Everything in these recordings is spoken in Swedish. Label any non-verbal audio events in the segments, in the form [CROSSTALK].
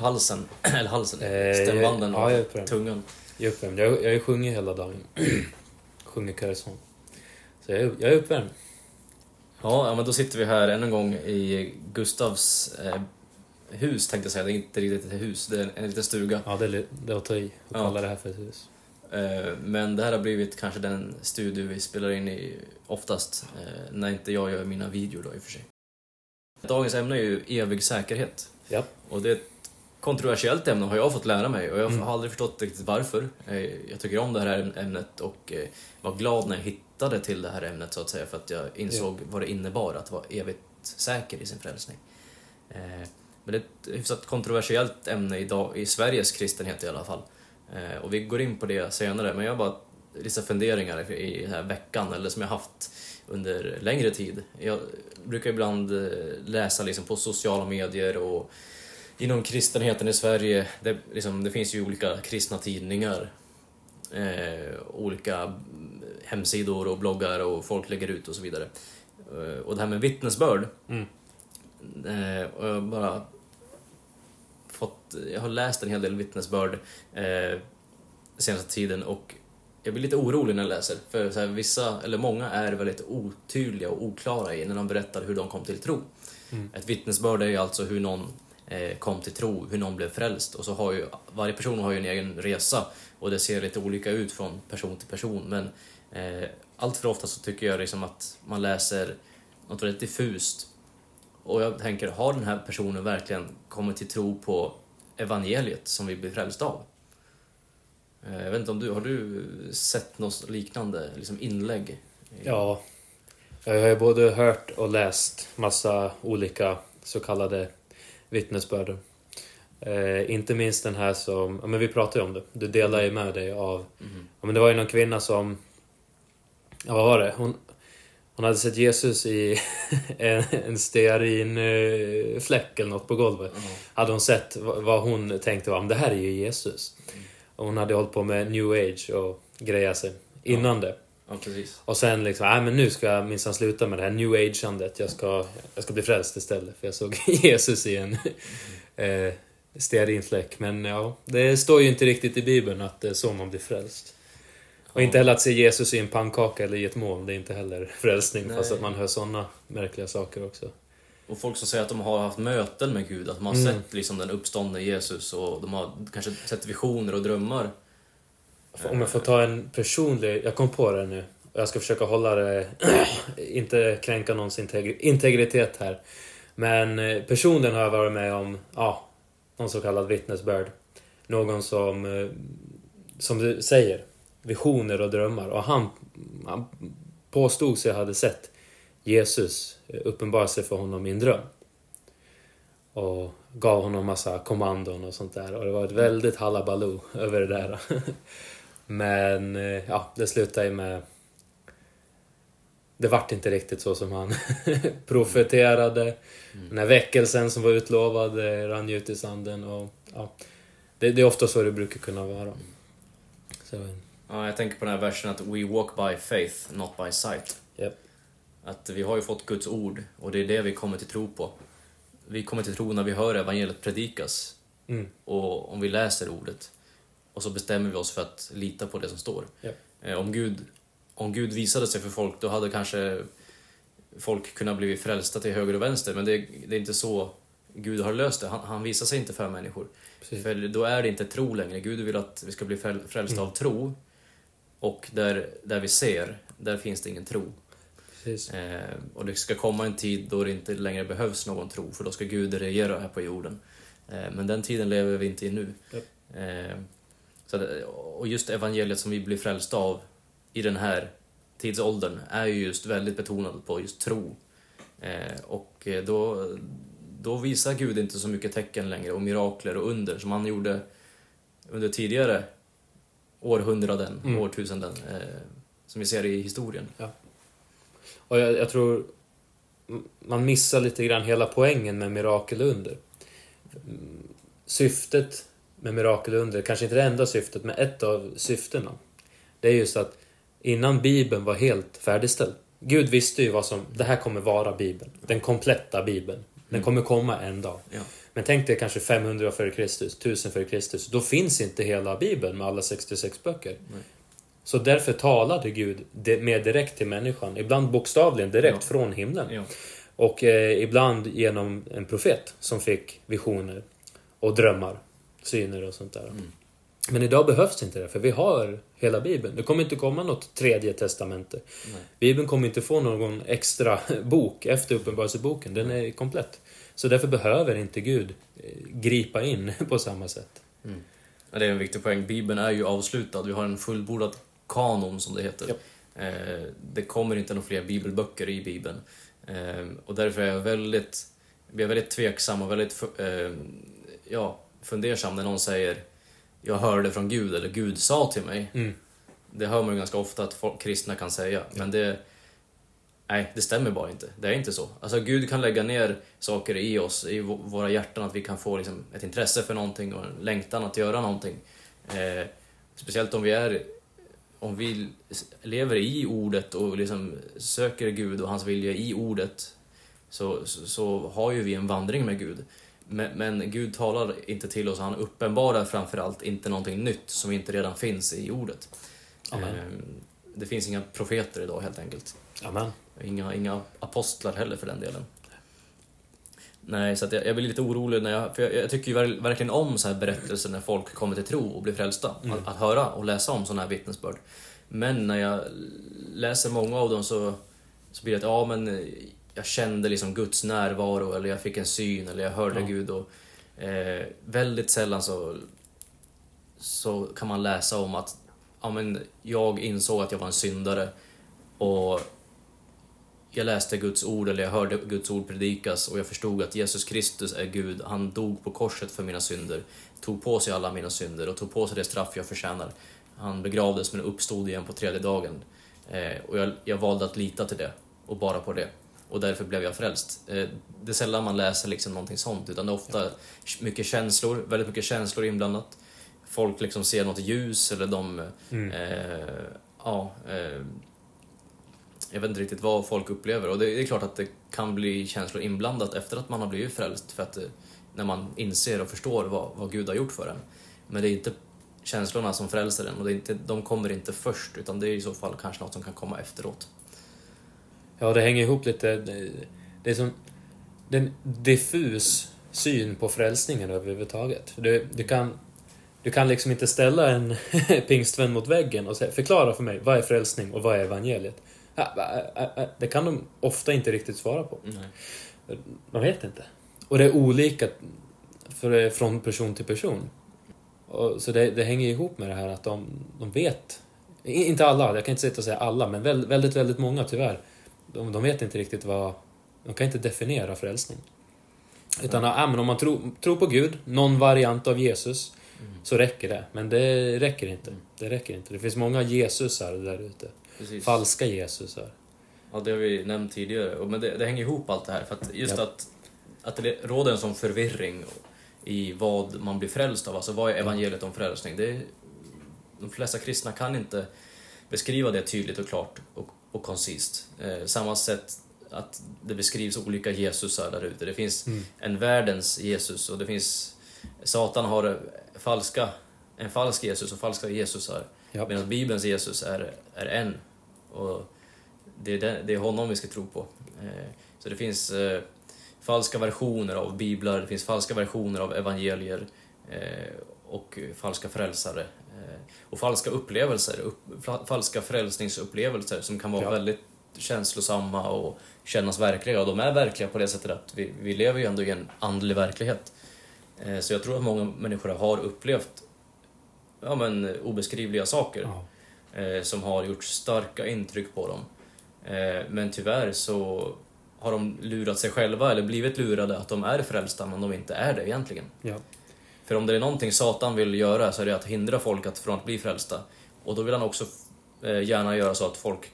halsen? [CLEARS THROAT] Eller halsen? Eh, stämbanden ja, jag och tungan? Jag är uppvärmd. Jag, jag sjungit hela dagen. [CLEARS THROAT] Sjunger körsång. Så jag är, jag är uppvärmd. Ja, ja, men då sitter vi här än en gång i Gustavs eh, hus tänkte jag säga. Det är inte riktigt ett hus, det är en liten stuga. Ja, det är, det är att ta i att Ja. kalla det här för ett hus. Eh, men det här har blivit kanske den studio vi spelar in i oftast, eh, när inte jag gör mina videor då i och för sig. Dagens ämne är ju evig säkerhet. Ja. Och det kontroversiellt ämne har jag fått lära mig och jag Mm. har aldrig förstått riktigt varför. Eh, Jag tycker om det här ämnet och eh, var glad när jag hittade till det här ämnet så att säga för att jag insåg vad det innebar att vara evigt säker i sin frälsning. Eh, Men det är ett hyfsat kontroversiellt ämne idag, i Sveriges kristenhet i alla fall. Och vi går in på det senare, men jag har bara vissa funderingar i den här veckan, eller som jag haft under längre tid. Jag brukar ibland läsa liksom på sociala medier och inom kristenheten i Sverige, det, liksom, det finns ju olika kristna tidningar, eh, olika hemsidor och bloggar och folk lägger ut och så vidare. Eh, och det här med vittnesbörd, Mm. eh, och jag bara fått, jag har läst en hel del vittnesbörd eh, senaste tiden och jag blir lite orolig när jag läser. För så här, vissa, eller många, är väldigt otydliga och oklara i när de berättar hur de kom till tro. Mm. Ett vittnesbörd är ju alltså hur någon Eh, kom till tro, hur någon blev frälst. Och så har ju, varje person har ju en egen resa och det ser lite olika ut från person till person. Men eh, allt för ofta så tycker jag liksom att man läser något väldigt diffust. Och jag tänker, har den här personen verkligen kommit till tro på evangeliet som vi blir frälsta av? Eh, Jag vet inte om du, har du sett något liknande liksom inlägg? Ja. Jag har ju både hört och läst massa olika så kallade vittnesbörd. Eh, inte minst den här som, ja, men vi pratade ju om det. Du delar ju med dig av, Mhm. ja, men det var ju någon kvinna som, ja vad var det? Hon, hon hade sett Jesus i [LAUGHS] en, en stearinfläck eller något på golvet. Ja. Hade hon sett vad hon tänkte var, det här är ju Jesus. Och hon hade hållit på med new age och greja sig innan det. Ja, precis. Och sen liksom, nej men nu ska jag minsann sluta med det här new age-andet. Jag ska, jag ska bli frälst istället. För jag såg [LAUGHS] Jesus i en [LAUGHS] eh, stearinfläck. Men ja, det står ju inte riktigt i Bibeln att det är så man blir frälst. Och inte heller att se Jesus i en pannkaka eller i ett moln. Det är inte heller [LAUGHS] frälsning. Nej. Fast att man hör såna märkliga saker också. Och folk som säger att de har haft möten med Gud, att de har Mm. sett liksom den uppståndne Jesus och de har kanske sett visioner och drömmar. Om jag får ta en personlig... Jag kom på det nu. Jag ska försöka hålla det... [CLEARS THROAT] inte kränka någons integritet här. Men eh, personligen har jag varit med om, ja, någon så kallad vittnesbörd. Någon som, eh, som du säger, visioner och drömmar. Och han, han påstod sig hade sett Jesus eh, uppenbara sig för honom i en dröm. Och gav honom massa kommandon och sånt där. Och det var ett väldigt halabaloo över det där. [LAUGHS] Men eh, ja, det slutade ju med... Det vart inte riktigt så som han [LAUGHS] profeterade. Den här väckelsen som var utlovad eh, rann ju ut i sanden. Och, ja, det, det är ofta så det brukar kunna vara. Så, Ja, jag tänker på den här versen att we walk by faith, not by sight. Japp. Att vi har ju fått Guds ord och det är det vi kommer till tro på. Vi kommer till tro när vi hör evangeliet predikas mm, och om vi läser ordet. Och så bestämmer vi oss för att lita på det som står. Japp. Eh, Om, Gud, om Gud visade sig för folk, då hade kanske folk kunnat bli frälsta till höger och vänster, men det, det är inte så Gud har löst det. Han, han visar sig inte för människor. precis. För då är det inte tro längre. Gud vill att vi ska bli fräl- frälsta av tro. Och där, där vi ser, där finns det ingen tro. Eh, och det ska komma en tid då det inte längre behövs någon tro, för då ska Gud regera här på jorden. Eh, men den tiden lever vi inte i nu. Japp. Eh, så att, och just evangeliet som vi blir frälsta av i den här tidsåldern är ju just väldigt betonad på just tro. Eh, och eh, då, då visar Gud inte så mycket tecken längre och mirakler och under som han gjorde under tidigare århundraden, Mm. årtusenden, eh, som vi ser i historien. Och jag, jag tror man missar lite grann hela poängen med mirakelunder. Mm, Syftet med mirakelunder, kanske inte det enda syftet, men ett av syftena. Det är just att innan Bibeln var helt färdigställd. Gud visste ju vad som, det här kommer vara Bibeln. Den kompletta Bibeln. Den kommer komma en dag. Ja. Men tänk dig kanske 500 före Kristus, 1000 före Kristus. Då finns inte hela Bibeln med alla 66 böcker. Nej. Så därför talade Gud mer direkt till människan. Ibland bokstavligen direkt Ja. från himlen. Ja. Och eh, ibland genom en profet som fick visioner och drömmar, syner och sånt där. Mm. Men idag behövs inte det, för vi har hela Bibeln. Det kommer inte komma något tredje testamente. Nej. Bibeln kommer inte få någon extra [LAUGHS] bok efter Uppenbarelseboken. Den är komplett. Så därför behöver inte Gud eh, gripa in [LAUGHS] på samma sätt. Ja, det är en viktig poäng. Bibeln är ju avslutad. Vi har en fullbordad kanon, som det heter. Japp. Eh, det kommer inte några fler bibelböcker i Bibeln. Eh, och därför är jag väldigt, blir jag väldigt tveksam och väldigt ja, fundersam när någon säger jag hörde från Gud eller Gud sa till mig. Mm. Det hör man ju ganska ofta att folk, kristna kan säga, men det... Nej, det stämmer bara inte. Det är inte så. Alltså Gud kan lägga ner saker i oss, i våra hjärtan, att vi kan få liksom, ett intresse för någonting och en längtan att göra någonting. Eh, speciellt om vi är... Om vi lever i ordet och liksom söker Gud och hans vilja i ordet så, så, så har ju vi en vandring med Gud. Men, men Gud talar inte till oss, han uppenbarar framförallt inte någonting nytt som inte redan finns i ordet. Amen. Ehm, Det finns inga profeter idag helt enkelt. Amen. Inga, inga apostlar heller för den delen. Nej, så jag, jag blir lite orolig när jag... För jag, jag tycker ju ver- verkligen om så här berättelser när folk kommer till tro och blir frälsta. Att, att höra och läsa om sådana här vittnesbörd. Men när jag läser många av dem så, så blir det att ja, men jag kände liksom Guds närvaro eller jag fick en syn eller jag hörde Ja. Gud. Och, eh, väldigt sällan så, så kan man läsa om att ja, men jag insåg att jag var en syndare och jag läste Guds ord eller jag hörde Guds ord predikas och jag förstod att Jesus Kristus är Gud. Han dog på korset för mina synder, tog på sig alla mina synder och tog på sig det straff jag förtjänar. Han begravdes men uppstod igen på tredje dagen. Eh, och jag, jag valde att lita till det och bara på det. Och därför blev jag frälst. Eh, det är sällan man läser liksom någonting sånt utan det är ofta mycket känslor, väldigt mycket känslor inblandat. Folk liksom ser något ljus eller de... Mm. Eh, ja, eh, jag vet inte riktigt vad folk upplever och det det är klart att det kan bli känslor inblandat efter att man har blivit frälst för att eh, när man inser och förstår vad, vad Gud har gjort för en. Men det är inte känslorna som frälser en och det är inte, de kommer inte först utan det är i så fall kanske något som kan komma efteråt. Ja, det hänger ihop lite. Det, det är som... Det är en diffus syn på frälsningen överhuvudtaget. Du, du, kan, du kan liksom inte ställa en [LAUGHS] pingstvän mot väggen och säga förklara för mig, vad är frälsning och vad är evangeliet? Det kan de ofta inte riktigt svara på. Nej. De vet inte. Och det är olika för, från person till person. Och, så det, det hänger ihop med det här att de, de vet. Inte alla, jag kan inte sitta och säga alla, men väldigt, väldigt många tyvärr. De, de vet inte riktigt vad... De kan inte definiera frälsning. Utan ja, men om man tror, tror på Gud, någon variant av Jesus, så räcker det. Men det räcker inte. Det räcker inte. Det finns många Jesusar där ute. Precis. Falska Jesusar. Ja, det har vi nämnt tidigare. Men det, det hänger ihop allt det här. För att just Ja. att, att det råder en sån förvirring i vad man blir frälst av. Alltså vad är evangeliet om frälsning? Det är, de flesta kristna kan inte beskriva det tydligt och klart och, och koncist. Eh, samma sätt att det beskrivs olika Jesusar där ute. Det finns Mm. en världens Jesus och det finns... Satan har falska, en falsk Jesus och falska Jesusar. Ja. Medan Bibelns Jesus är, är en. Och det är, den, det är honom vi ska tro på. Eh, så det finns eh, falska versioner av biblar, det finns falska versioner av evangelier eh, och falska frälsare. Och falska upplevelser, upp, fa- falska frälsningsupplevelser som kan vara Ja. väldigt känslosamma och kännas verkliga. Och de är verkliga på det sättet att vi, vi lever ju ändå i en andlig verklighet. Eh, så jag tror att många människor har upplevt ja, men, obeskrivliga saker Ja. eh, som har gjort starka intryck på dem. Eh, men tyvärr så har de lurat sig själva eller blivit lurade att de är frälsta men de inte är det egentligen. Ja. För om det är någonting Satan vill göra så är det att hindra folk att, från att bli frälsta. Och då vill han också eh, gärna göra så att folk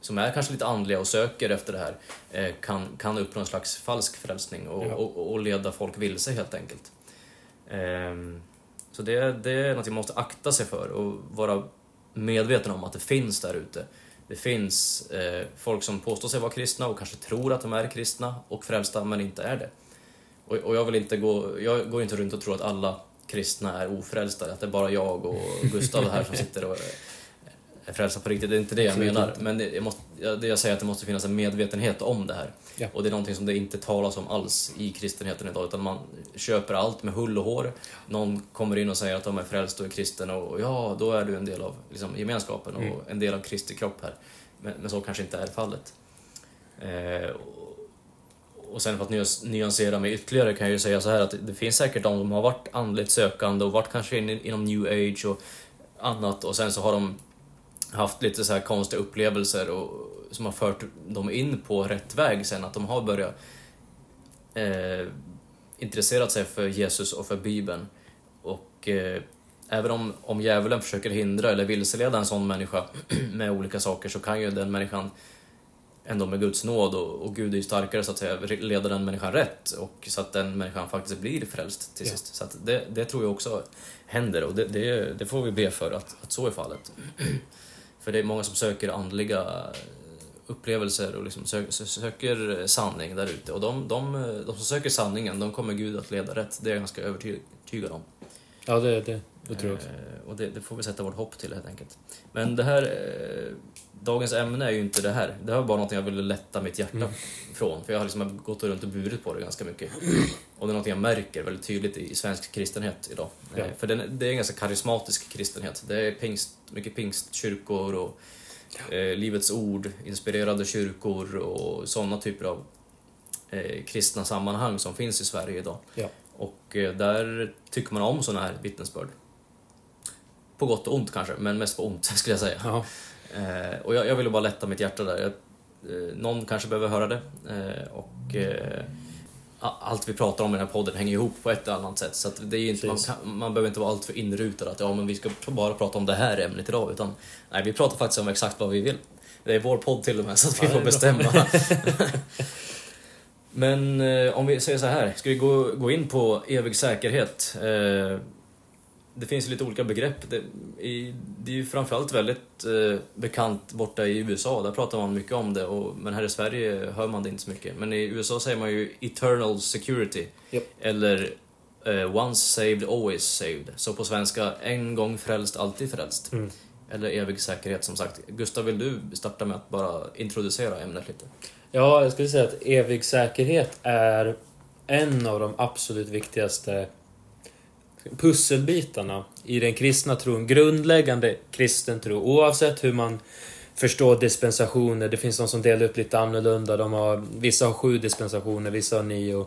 som är kanske lite andliga och söker efter det här eh, kan, kan uppnå en slags falsk frälsning och, Ja. och, och leda folk vilse helt enkelt. Ehm, så det, det är något man måste akta sig för och vara medveten om att det finns där ute. det finns eh, folk som påstår sig vara kristna och kanske tror att de är kristna och frälsta, men inte är det. Och, och jag vill inte gå, jag går inte runt och tror att alla kristna är ofrälsta, att det är bara jag och Gustav här som sitter och är frälsta på riktigt. Det är inte det jag Absolut menar. inte. Men det jag, måste, det jag säger är att det måste finnas en medvetenhet om det här. Ja. Och det är någonting som det inte talas om alls i kristenheten idag, utan man köper allt med hull och hår. Någon kommer in och säger att de är frälsta och är kristen och ja, då är du en del av liksom, gemenskapen och Mm. en del av Kristi kropp här. Men, men så kanske inte är fallet. Eh, och- sen för att nyans- nyansera mig ytterligare kan jag ju säga så här att det finns säkert de som har varit andligt sökande och varit kanske in, inom new age och annat och sen så har de haft lite så här konstiga upplevelser och, som har fört dem in på rätt väg sen, att de har börjat eh, intresserat sig för Jesus och för Bibeln. Och eh, även om, om djävulen försöker hindra eller vilseleda en sån människa [CLEARS THROAT] med olika saker så kan ju den människan ändå med Guds nåd och, och Gud är ju starkare så att säga, leda den människan rätt och så att den människan faktiskt blir frälst till Ja. sist. Så det, det tror jag också händer och det, det, det får vi be för att, att så är fallet. [CLEARS THROAT] För det är många som söker andliga upplevelser och liksom sö, söker sanning där ute. Och de, de, de som söker sanningen, de kommer Gud att leda rätt. Det är jag ganska övertygad om. Ja, det, det, också. Eh, och det, det får vi sätta vårt hopp till helt enkelt. Men det här, eh, dagens ämne är ju inte det här. Det här var bara något jag ville lätta mitt hjärta Mm. från. För jag har liksom gått runt och burit på det ganska mycket. Och det är något jag märker väldigt tydligt i, i svensk kristenhet idag. Ja. Eh, för den, det är en ganska karismatisk kristenhet. Det är pingst, mycket pingstkyrkor och eh, Livets Ord, inspirerade kyrkor och sådana typer av eh, kristna sammanhang som finns i Sverige idag. Ja. Och eh, där tycker man om sådana här vittnesbörd. På gott och ont kanske, men mest på ont [LAUGHS] skulle jag säga. Ja. Eh, och jag, jag ville bara lätta mitt hjärta där. Jag, eh, någon kanske behöver höra det. Eh, och eh, allt vi pratar om i den här podden hänger ihop på ett eller annat sätt. Så det är inte, man, kan, man behöver inte vara alltför inrutad att ja, men vi ska bara prata om det här ämnet idag. Utan nej, vi pratar faktiskt om exakt vad vi vill. Det är vår podd till och med, [LAUGHS] så att vi Ja, får bestämma. [LAUGHS] Men eh, om vi säger så här, ska vi gå, gå in på evig säkerhet? Det finns lite olika begrepp. Det, i, det är ju framförallt väldigt eh, bekant borta i USA, där pratar man mycket om det. Och, men här i Sverige hör man det inte så mycket. Men i USA säger man ju eternal security. Japp. Eller eh, once saved, always saved. Så på svenska, en gång frälst, alltid frälst. Mm. Eller evig säkerhet som sagt. Gustav, vill du starta med att bara introducera ämnet lite? Ja, jag skulle säga att evig säkerhet är en av de absolut viktigaste pusselbitarna i den kristna tron. Grundläggande kristen tro. Oavsett hur man förstår dispensationer. Det finns de som delar upp lite annorlunda. De har, vissa har sju dispensationer, vissa har nio.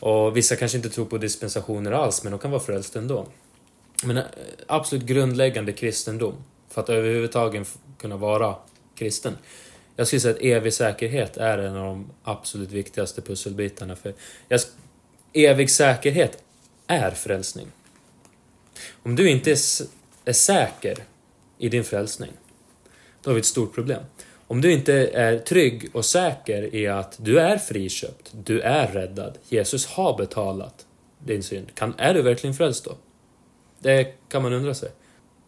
Och vissa kanske inte tror på dispensationer alls, men de kan vara frälsta ändå. Men eh, absolut grundläggande kristendom, för att överhuvudtaget kunna vara kristen. Jag skulle säga att evig säkerhet är en av de absolut viktigaste pusselbitarna. För jag, evig säkerhet är frälsning. Om du inte är, säker i din frälsning, då har vi ett stort problem. Om du inte är trygg och säker i att du är friköpt, du är räddad, Jesus har betalat din synd. Kan, är du verkligen frälst då? Det kan man undra sig.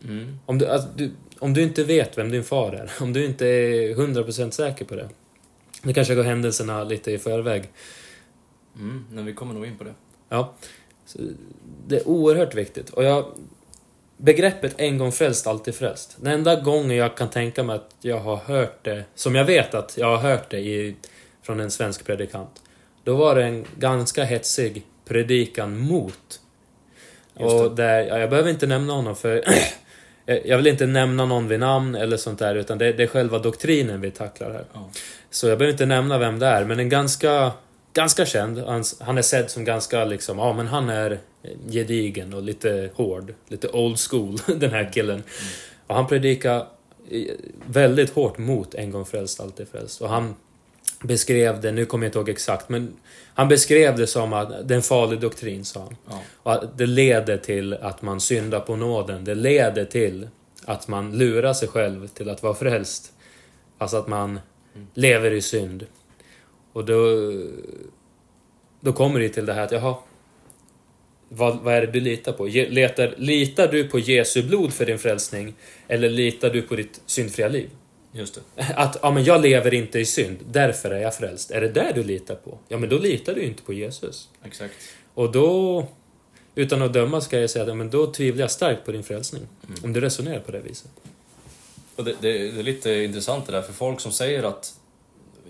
Mm. Om du, alltså, du, om du inte vet vem din far är, om du inte är 100% säker på det. Nu kanske jag går händelserna lite i förväg. Mm, men vi kommer nog in på det. Ja. Så det är oerhört viktigt. Och jag... Begreppet en gång frälst, alltid frälst. Den enda gången jag kan tänka mig att jag har hört det, som jag vet att jag har hört det i, från en svensk predikant. Då var det en ganska hetsig predikan mot. Och där, ja, jag behöver inte nämna honom för [CLEARS THROAT] jag jag vill inte nämna någon vid namn eller sånt där utan det, det är själva doktrinen vi tacklar här. Ja. Så jag behöver inte nämna vem det är, men en ganska, ganska känd. Han, han är sedd som ganska liksom, ja men han är gedigen och lite hård. Lite old school, [LAUGHS] den här killen. Och han predikar eh, väldigt hårt mot en gång frälst, alltid frälst. Och han beskrev det, nu kommer jag inte ihåg exakt, men han beskrev det som att det är en farlig doktrin, sa han. Ja. Och att det leder till att man syndar på nåden. Det leder till att man lurar sig själv till att vara frälst. Alltså att man lever i synd. Och då... Då kommer det till det här att, jaha... Vad, vad är det du litar på? Letar, litar du på Jesu blod för din frälsning? Eller litar du på ditt syndfria liv? Just det. Att ja, men jag lever inte i synd, därför är jag frälst. Är det där du litar på? Ja, men då litar du inte på Jesus. Exakt. Och då, utan att döma, ska jag säga att ja, men då tvivlar jag starkt på din frälsning. Mm. Om du resonerar på det viset. Och det, det, det är lite intressant det där, för folk som säger att...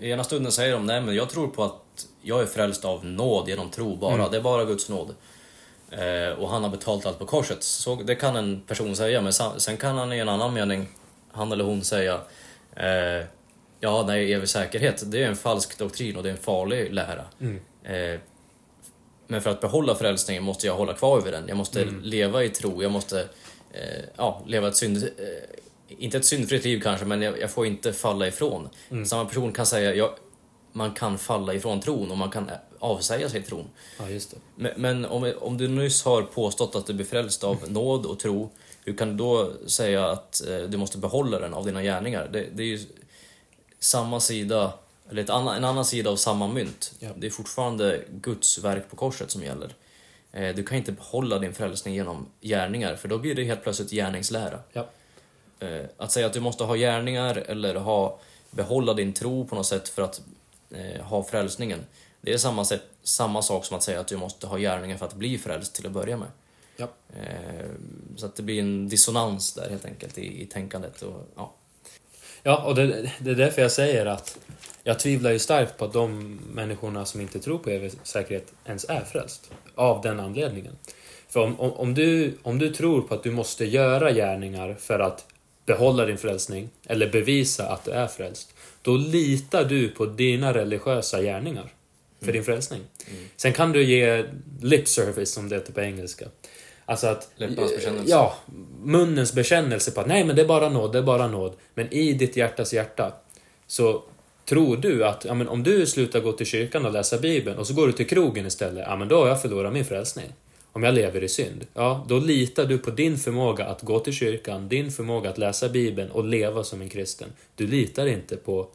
I ena stunden säger de nej men jag tror på att jag är frälst av nåd genom tro bara. Mm. Det är bara Guds nåd. Eh, och han har betalt allt på korset. Så det kan en person säga, men sen kan han i en annan mening, han eller hon säga eh, Ja, nej, evig säkerhet, det är en falsk doktrin och det är en farlig lära. Mm. Eh, men för att behålla frälsningen måste jag hålla kvar vid den. Jag måste leva i tro, jag måste eh, ja, leva ett synd... Inte ett syndfritt liv kanske, men jag, jag får inte falla ifrån. Samma person kan säga, ja, man kan falla ifrån tron och man kan avsäga sig tron. Ja, just det. Men, men om, om du nyss har påstått att du blir frälst av [LAUGHS] nåd och tro, hur kan du då säga att eh, du måste behålla den av dina gärningar? Det, det är ju samma sida, eller ett annan, en annan sida av samma mynt. Ja. Det är fortfarande Guds verk på korset som gäller. Eh, du kan inte behålla din frälsning genom gärningar, för då blir det helt plötsligt gärningslära. Ja. Eh, att säga att du måste ha gärningar eller ha, behålla din tro på något sätt för att eh, ha frälsningen. Det är samma, sätt, samma sak som att säga att du måste ha gärningar för att bli frälst till att börja med. Ja. Eh, så att det blir en dissonans där helt enkelt i, i tänkandet. Och, ja. Ja, och det, det är därför jag säger att jag tvivlar ju starkt på att de människorna som inte tror på evig säkerhet ens är frälst. Av den anledningen. För om, om, om, du, om du tror på att du måste göra gärningar för att behålla din frälsning, eller bevisa att du är frälst, då litar du på dina religiösa gärningar för din frälsning. Sen kan du ge lip service, som det heter på engelska. Alltså att... Läpparnas bekännelse. Ja, munnens bekännelse på att nej men det är bara nåd, det är bara nåd. Men i ditt hjärtas hjärta så tror du att ja, men om du slutar gå till kyrkan och läsa Bibeln och så går du till krogen istället, ja men då har jag förlorat min frälsning. Om jag lever i synd, ja då litar du på din förmåga att gå till kyrkan, din förmåga att läsa Bibeln och leva som en kristen. Du litar inte på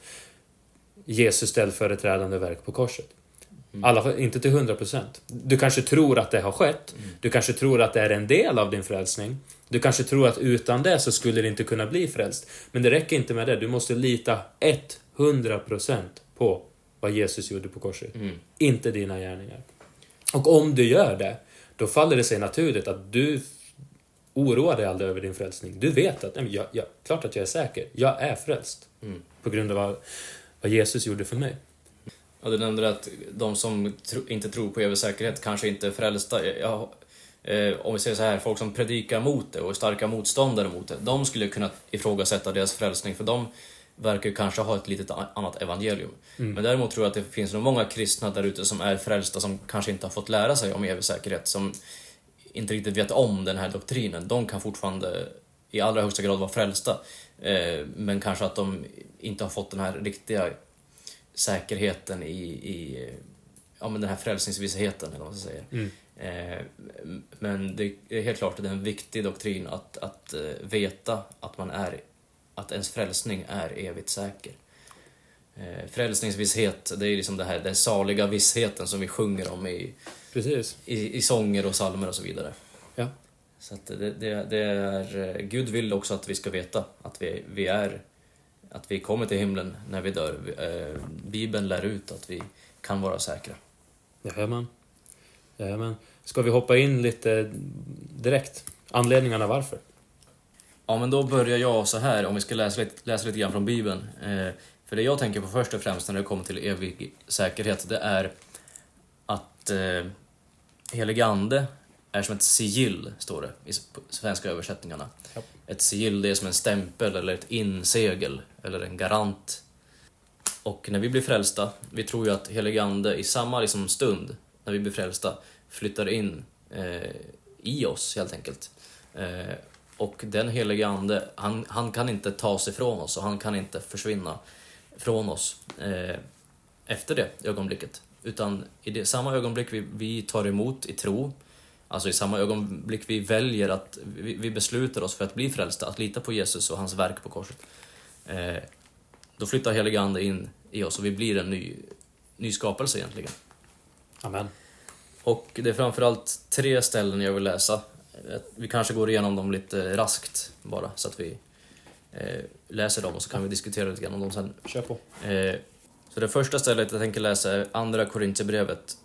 Jesus ställföreträdande verk på korset. I alla fall inte till 100%. Du kanske tror att det har skett. Du kanske tror att det är en del av din frälsning. Du kanske tror att utan det så skulle det inte kunna bli frälst. Men det räcker inte med det. Du måste lita 100% på vad Jesus gjorde på korset. Mm. Inte dina gärningar. Och om du gör det, då faller det sig naturligt att du oroar dig aldrig över din frälsning. Du vet att, nej, jag, jag, klart att jag är säker. Jag är frälst. Mm. På grund av vad, vad Jesus gjorde för mig. Ja, du nämnde att de som tro, inte tror på evig säkerhet kanske inte är frälsta. Jag, eh, om vi säger så här, folk som predikar mot det och är starka motståndare mot det, de skulle kunna ifrågasätta deras frälsning för de verkar ju kanske ha ett litet annat evangelium. Men däremot tror jag att det finns nog många kristna där ute som är frälsta som kanske inte har fått lära sig om evig säkerhet, som inte riktigt vet om den här doktrinen. De kan fortfarande i allra högsta grad vara frälsta, eh, men kanske att de inte har fått den här riktiga säkerheten i, i ja, men den här frälsningsvissheten, eller vad man ska säga. Mm. Eh, men det är helt klart att det är en viktig doktrin att, att eh, veta att man är att ens frälsning är evigt säker. Eh, frälsningsvisshet, det är liksom det här, den saliga vissheten som vi sjunger om i, Precis. i, i sånger och psalmer och så vidare. Ja. Så att det, det, det är, eh, Gud vill också att vi ska veta att vi, vi är att vi kommer till himlen när vi dör. Eh, Bibeln lär ut att vi kan vara säkra. Jajamän. Jajamän. Ska vi hoppa in lite direkt? Anledningarna varför? Ja, men då börjar jag så här, om vi ska läsa lite, läsa lite grann från Bibeln. Eh, för det jag tänker på först och främst när det kommer till evig säkerhet, det är att eh, helig ande är som ett sigill, står det i svenska översättningarna. Ja. Ett sigill, det är som en stämpel eller ett insegel eller en garant. Och när vi blir frälsta, vi tror ju att helig ande i samma liksom, stund när vi blir frälsta flyttar in eh, i oss helt enkelt. Eh, och den helige ande, han, han kan inte tas ifrån oss och han kan inte försvinna från oss eh, efter det ögonblicket. Utan i det, samma ögonblick vi, vi tar emot i tro, alltså i samma ögonblick vi väljer att, vi, vi beslutar oss för att bli frälsta, att lita på Jesus och hans verk på korset. Eh, då flyttar helige ande in i oss och vi blir en ny, ny skapelse egentligen. Amen. Och det är framförallt tre ställen jag vill läsa. Vi kanske går igenom dem lite raskt bara så att vi eh, läser dem och så kan vi diskutera lite grann om dem sen. Kör på. Eh, så det första stället jag tänker läsa är Andra Korintierbrevet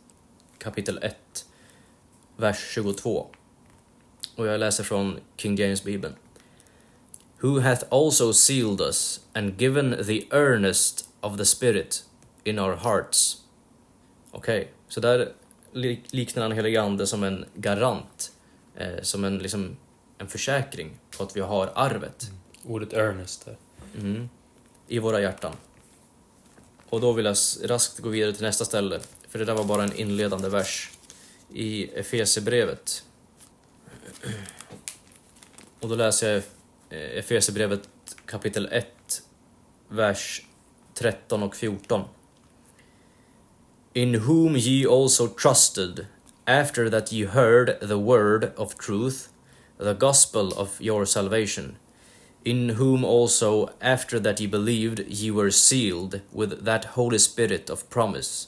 kapitel 1, vers 22. Och jag läser från King James Bibeln. Who hath also sealed us and given the earnest of the Spirit in our hearts. Okej, okay, så där liknar han helige Ande som en garant, eh, som en, liksom, en försäkring på att vi har arvet. Mm. Ordet earnest där. Mm. I våra hjärtan. Och då vill jag raskt gå vidare till nästa ställe, för det där var bara en inledande vers i Efesierbrevet. Och då läser jag eh, Efesierbrevet kapitel 1, vers 13 och 14. In whom ye also trusted, after that you heard the word of truth, the gospel of your salvation in whom also, after that ye believed, ye were sealed with that Holy Spirit of promise,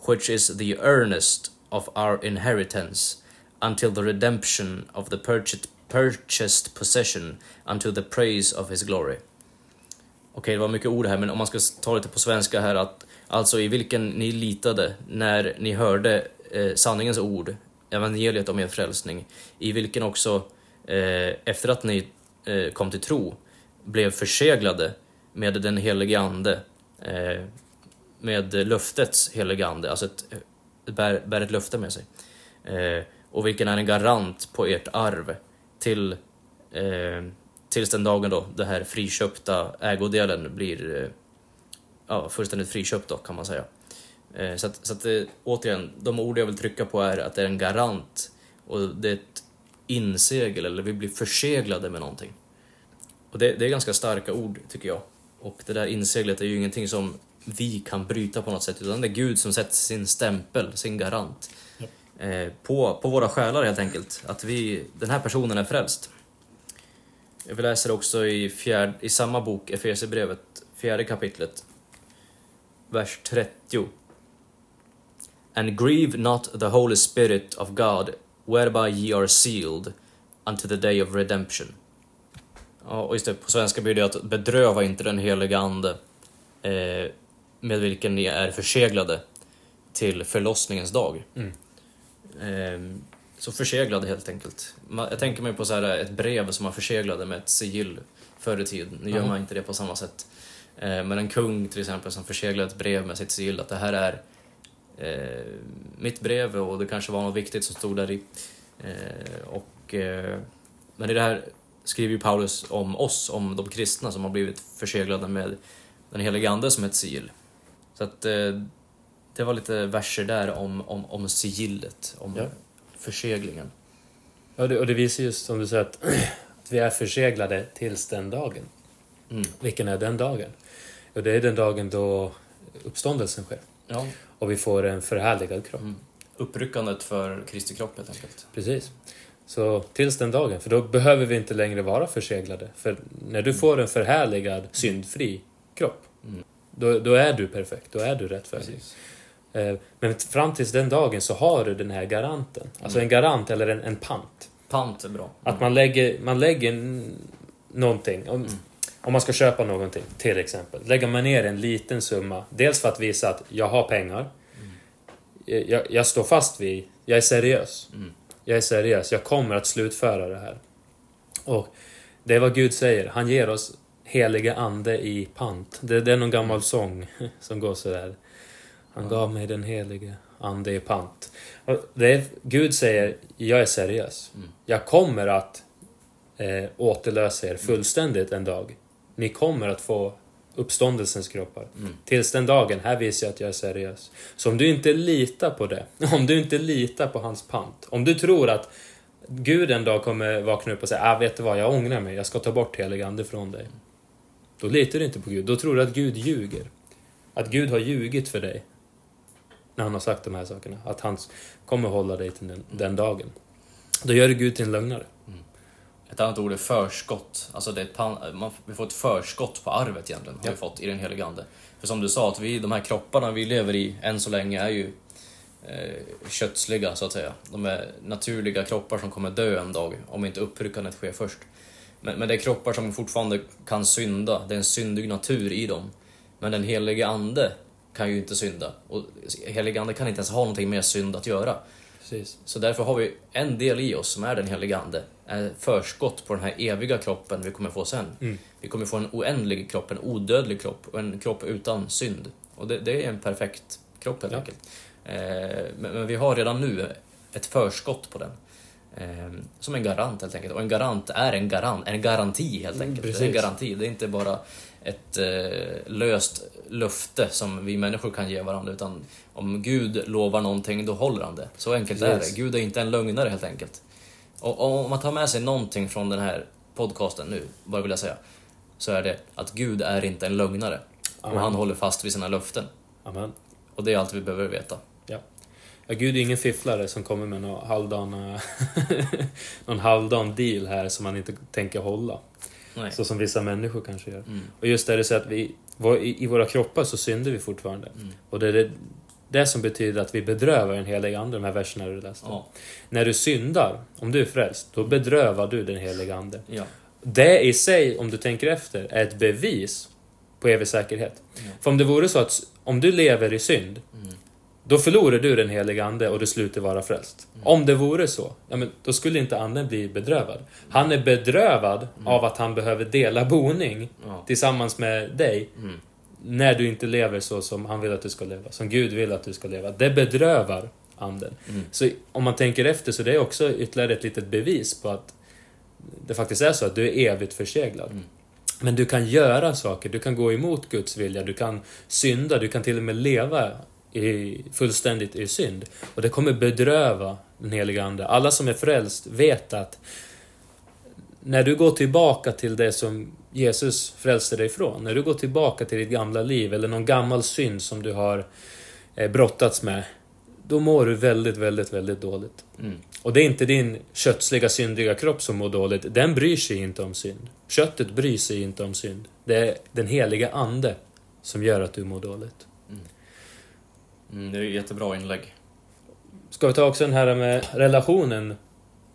which is the earnest of our inheritance, until the redemption of the purchased, purchased possession, unto the praise of his glory. Okej, okay, det var mycket ord här, men om man ska ta lite på svenska här, att alltså i vilken ni litade när ni hörde eh, sanningens ord, evangeliet om er frälsning, i vilken också, eh, efter att ni eh, kom till tro blev förseglade med den helige Ande, eh, med löftets helige Ande, alltså ett, bär, bär ett löfte med sig. Eh, och vilken är en garant på ert arv till, eh, tills den dagen då den här friköpta ägodelen blir eh, ja, fullständigt friköpt då kan man säga. Eh, så att, så att eh, återigen, de ord jag vill trycka på är att det är en garant och det är ett insegel, eller vi blir förseglade med någonting. Och det, det är ganska starka ord, tycker jag. Och det där inseglet är ju ingenting som vi kan bryta på något sätt, utan det är Gud som sätter sin stämpel, sin garant, ja. eh, på, på våra själar helt enkelt. Att vi, den här personen är frälst. Vi läser också i, fjärd, i samma bok, Efesierbrevet, fjärde kapitlet, vers 30. And grieve not the Holy Spirit of God, whereby ye are sealed unto the day of redemption. Ja, och just det, på svenska blir det att bedröva inte den heliga Ande eh, med vilken ni är förseglade till förlossningens dag. Mm. Eh, så förseglade helt enkelt. Jag tänker mig på så här ett brev som man förseglade med ett sigill förr i tiden. Nu gör man inte det på samma sätt. Eh, men en kung till exempel som förseglade ett brev med sitt sigill att det här är eh, mitt brev och det kanske var något viktigt som stod där i. Eh, och, eh, men i det här skriver ju Paulus om oss, om de kristna som har blivit förseglade med den helige Ande som ett sigill. Så att eh, det var lite verser där om, om, om sigillet, om ja. förseglingen. Ja, och det visar just som du säger att, [CLEARS THROAT] att vi är förseglade tills den dagen. Mm. Vilken är den dagen? Och det är den dagen då uppståndelsen sker. Ja. Och vi får en förhärligad kropp. Mm. Uppryckandet för Kristi kropp helt enkelt. Precis. Så tills den dagen, för då behöver vi inte längre vara förseglade. För när du får en förhärligad, syndfri kropp, mm. då, då är du perfekt, då är du rättfärdig. Eh, men fram tills den dagen så har du den här garanten. Alltså mm. en garant eller en, en pant. Pant är bra. Mm. Att man lägger, man lägger någonting. Om, mm. Om man ska köpa någonting, till exempel. Lägger man ner en liten summa. Dels för att visa att jag har pengar. Mm. Jag, jag, står fast vid, jag är seriös. Mm jag är seriös, jag kommer att slutföra det här. Och det är vad Gud säger, han ger oss heliga ande i pant. Det, det är någon gammal sång [LAUGHS] som går sådär. Han gav mig den helige ande i pant. Är, Gud säger, jag är seriös. Mm. Jag kommer att eh, återlösa er fullständigt en dag. Ni kommer att få uppståndelsens kroppar. Mm. Tills den dagen, här visar jag att jag är seriös. Så om du inte litar på det, [LAUGHS] om du inte litar på hans pant, om du tror att Gud en dag kommer vakna upp och säga ah, vet du vad, jag ångrar mig, jag ska ta bort helig ande från dig. Då litar du inte på Gud, då tror du att Gud ljuger. Att Gud har ljugit för dig. När han har sagt de här sakerna. Att han kommer hålla dig till den, den dagen. Då gör du Gud till en lögnare. Ett annat ord är förskott. Alltså det pan, man, vi får ett förskott på arvet egentligen, har ja. vi fått i den helige Ande. För som du sa, att vi, de här kropparna vi lever i än så länge är ju eh, kötsliga så att säga. De är naturliga kroppar som kommer dö en dag om inte uppryckandet sker först. Men, men det är kroppar som fortfarande kan synda, det är en syndig natur i dem. Men den helige ande kan ju inte synda. Och helige ande kan inte ens ha någonting med synd att göra. Precis. Så därför har vi en del i oss som är den helige Ande. Förskott på den här eviga kroppen vi kommer få sen. Mm. Vi kommer få en oändlig kropp, en odödlig kropp och en kropp utan synd. Och det, det är en perfekt kropp helt Ja. enkelt. Eh, men, men vi har redan nu ett förskott på den. Eh, som en garant helt enkelt. Och en garant är en garant, en garanti helt Mm, enkelt. det är en precis. garanti, det är inte bara ett eh, löst löfte som vi människor kan ge varandra. Utan om Gud lovar någonting, då håller han det. Så enkelt är Yes. det. Gud är inte en lögnare helt enkelt. Och, och om man tar med sig någonting från den här podcasten nu, bara vill jag säga, så är det att Gud är inte en lögnare. Amen. Och han håller fast vid sina löften. Amen. Och det är allt vi behöver veta. Ja. ja, Gud är ingen fifflare som kommer med någon halvdan, [LAUGHS] någon halvdan deal här som man inte tänker hålla. Nej. Så som vissa människor kanske gör. Mm. Och just det det så att vi, i våra kroppar så synder vi fortfarande. Mm. Och det är det, det som betyder att vi bedrövar den heliga Ande, de här verserna du läste. Ja. När du syndar, om du är frälst, då bedrövar du den heliga Ande. Ja. Det i sig, om du tänker efter, är ett bevis på evig säkerhet. Ja. För om det vore så att om du lever i synd, Mm. Då förlorar du den heliga Ande och du slutar vara frälst. Mm. Om det vore så, ja, men då skulle inte Anden bli bedrövad. Han är bedrövad Mm. av att han behöver dela boning Ja. tillsammans med dig Mm. när du inte lever så som han vill att du ska leva, som Gud vill att du ska leva. Det bedrövar Anden. Mm. Så om man tänker efter så det är också ytterligare ett litet bevis på att det faktiskt är så att du är evigt förseglad. Mm. Men du kan göra saker, du kan gå emot Guds vilja, du kan synda, du kan till och med leva i, fullständigt i synd. Och det kommer bedröva den heliga Ande. Alla som är frälst vet att när du går tillbaka till det som Jesus frälste dig ifrån, när du går tillbaka till ditt gamla liv eller någon gammal synd som du har eh, brottats med, då mår du väldigt, väldigt, väldigt dåligt. Mm. Och det är inte din kötsliga, syndiga kropp som mår dåligt. Den bryr sig inte om synd. Köttet bryr sig inte om synd. Det är den heliga Ande som gör att du mår dåligt. Mm, det är ett jättebra inlägg. Ska vi ta också den här med relationen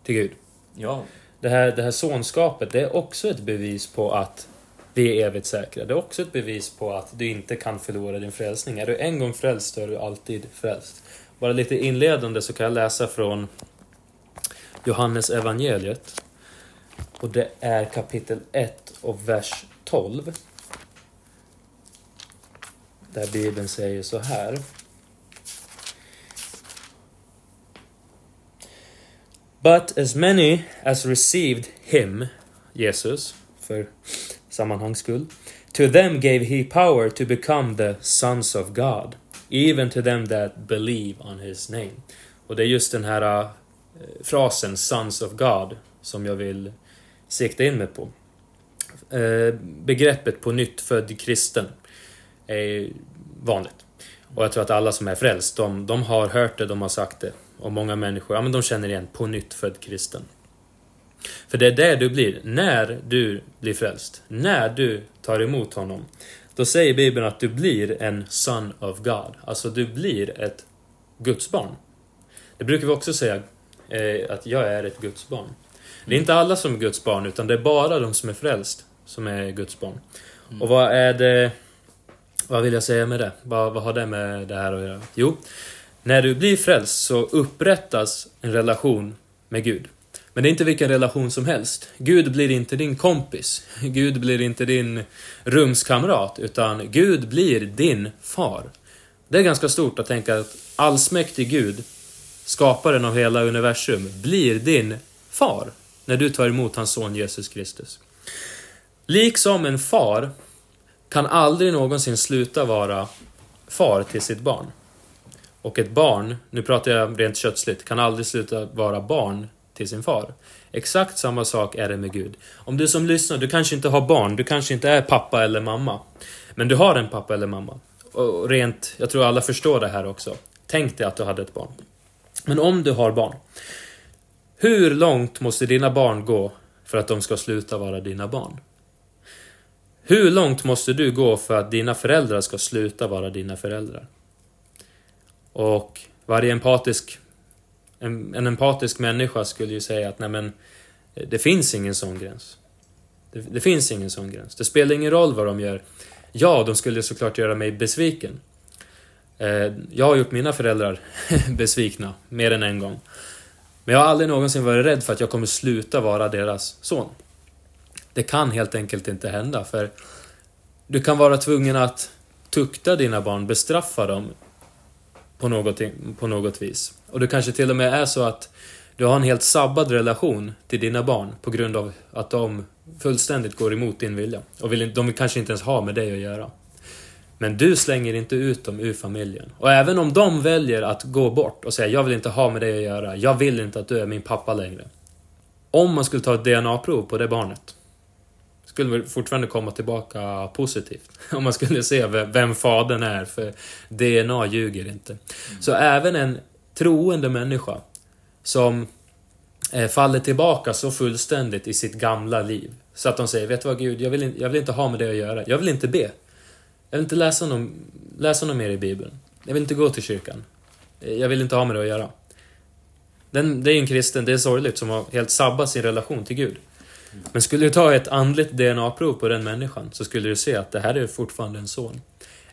till Gud? Ja, Det här, det här sonskapet, det är också ett bevis på att vi är evigt säkra. Det är också ett bevis på att du inte kan förlora din frälsning. Är du en gång frälst så är du alltid frälst. Bara lite inledande så kan jag läsa från Johannes evangeliet. Och det är kapitel 1 och vers 12. Där Bibeln säger så här. But as many as received him, Jesus, för sammanhangs skull, to them gave he power to become the sons of God, even to them that believe on his name. Och det är just den här uh, frasen, sons of God, som jag vill sikta in mig på. Eh, begreppet på nytt född kristen är vanligt. Och jag tror att alla som är frälst, de, de har hört det, de har sagt det. Och många människor, ja men de känner igen på nytt född kristen. För det är det du blir, när du blir frälst. När du tar emot honom. Då säger Bibeln att du blir en son of God. Alltså du blir ett Guds barn. Det brukar vi också säga, eh, att jag är ett Guds barn. Det är inte alla som är Guds barn, utan det är bara de som är frälst som är Guds barn. Och vad är det... Vad vill jag säga med det? Vad, vad har det med det här att göra? Jo, när du blir frälst så upprättas en relation med Gud. Men det är inte vilken relation som helst. Gud blir inte din kompis. Gud blir inte din rumskamrat, utan Gud blir din far. Det är ganska stort att tänka att allsmäktig Gud, skaparen av hela universum, blir din far när du tar emot hans son Jesus Kristus. Liksom en far kan aldrig någonsin sluta vara far till sitt barn. Och ett barn, nu pratar jag rent kötsligt, kan aldrig sluta vara barn till sin far. Exakt samma sak är det med Gud. Om du som lyssnar, du kanske inte har barn, du kanske inte är pappa eller mamma. Men du har en pappa eller mamma. Och rent, jag tror alla förstår det här också. Tänk dig att du hade ett barn. Men om du har barn. Hur långt måste dina barn gå för att de ska sluta vara dina barn? Hur långt måste du gå för att dina föräldrar ska sluta vara dina föräldrar? Och varje empatisk, en, en empatisk människa skulle ju säga att nej men, eh, det finns ingen sån gräns. Det, det finns ingen sån gräns. Det spelar ingen roll vad de gör. Ja, de skulle såklart göra mig besviken. Eh, jag har gjort mina föräldrar [LAUGHS] besvikna mer än en gång. Men jag har aldrig någonsin varit rädd för att jag kommer sluta vara deras son. Det kan helt enkelt inte hända, för du kan vara tvungen att tukta dina barn, bestraffa dem på något, på något vis. Och det kanske till och med är så att du har en helt sabbad relation till dina barn på grund av att de fullständigt går emot din vilja. Och vill, de vill kanske inte ens ha med dig att göra. Men du slänger inte ut dem ur familjen. Och även om de väljer att gå bort och säga jag vill inte ha med dig att göra, jag vill inte att du är min pappa längre. Om man skulle ta ett DNA-prov på det barnet skulle fortfarande komma tillbaka positivt. [LAUGHS] Om man skulle se vem fadern är, för DNA ljuger inte. Mm. Så även en troende människa som eh, faller tillbaka så fullständigt i sitt gamla liv. Så att de säger, vet du vad Gud, jag vill, jag vill inte ha med det att göra. Jag vill inte be. Jag vill inte läsa någon, läsa någon mer i Bibeln. Jag vill inte gå till kyrkan. Jag vill inte ha med det att göra. Den, det är en kristen, det är sorgligt, som har helt sabbat sin relation till Gud. Men skulle du ta ett andligt DNA-prov på den människan så skulle du se att det här är fortfarande en son.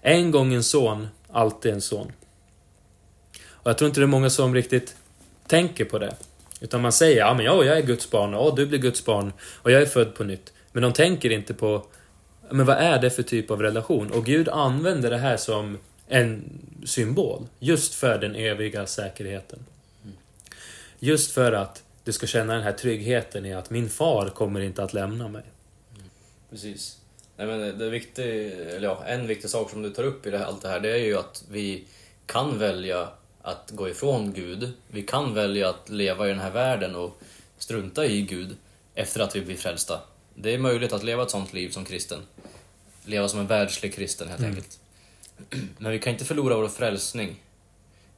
En gång en son, alltid en son. Och jag tror inte det är många som riktigt tänker på det. Utan man säger, ja men jag är Guds barn, och du blir Guds barn, och jag är född på nytt. Men de tänker inte på, men vad är det för typ av relation? Och Gud använder det här som en symbol, just för den eviga säkerheten. Just för att du ska känna den här tryggheten i att min far kommer inte att lämna mig. Precis. Nej, men det är viktigt, eller ja, en viktig sak som du tar upp i det här, allt det här, det är ju att vi kan välja att gå ifrån Gud. Vi kan välja att leva i den här världen och strunta i Gud efter att vi blir frälsta. Det är möjligt att leva ett sånt liv som kristen. Leva som en världslig kristen helt mm. enkelt. Men vi kan inte förlora vår frälsning.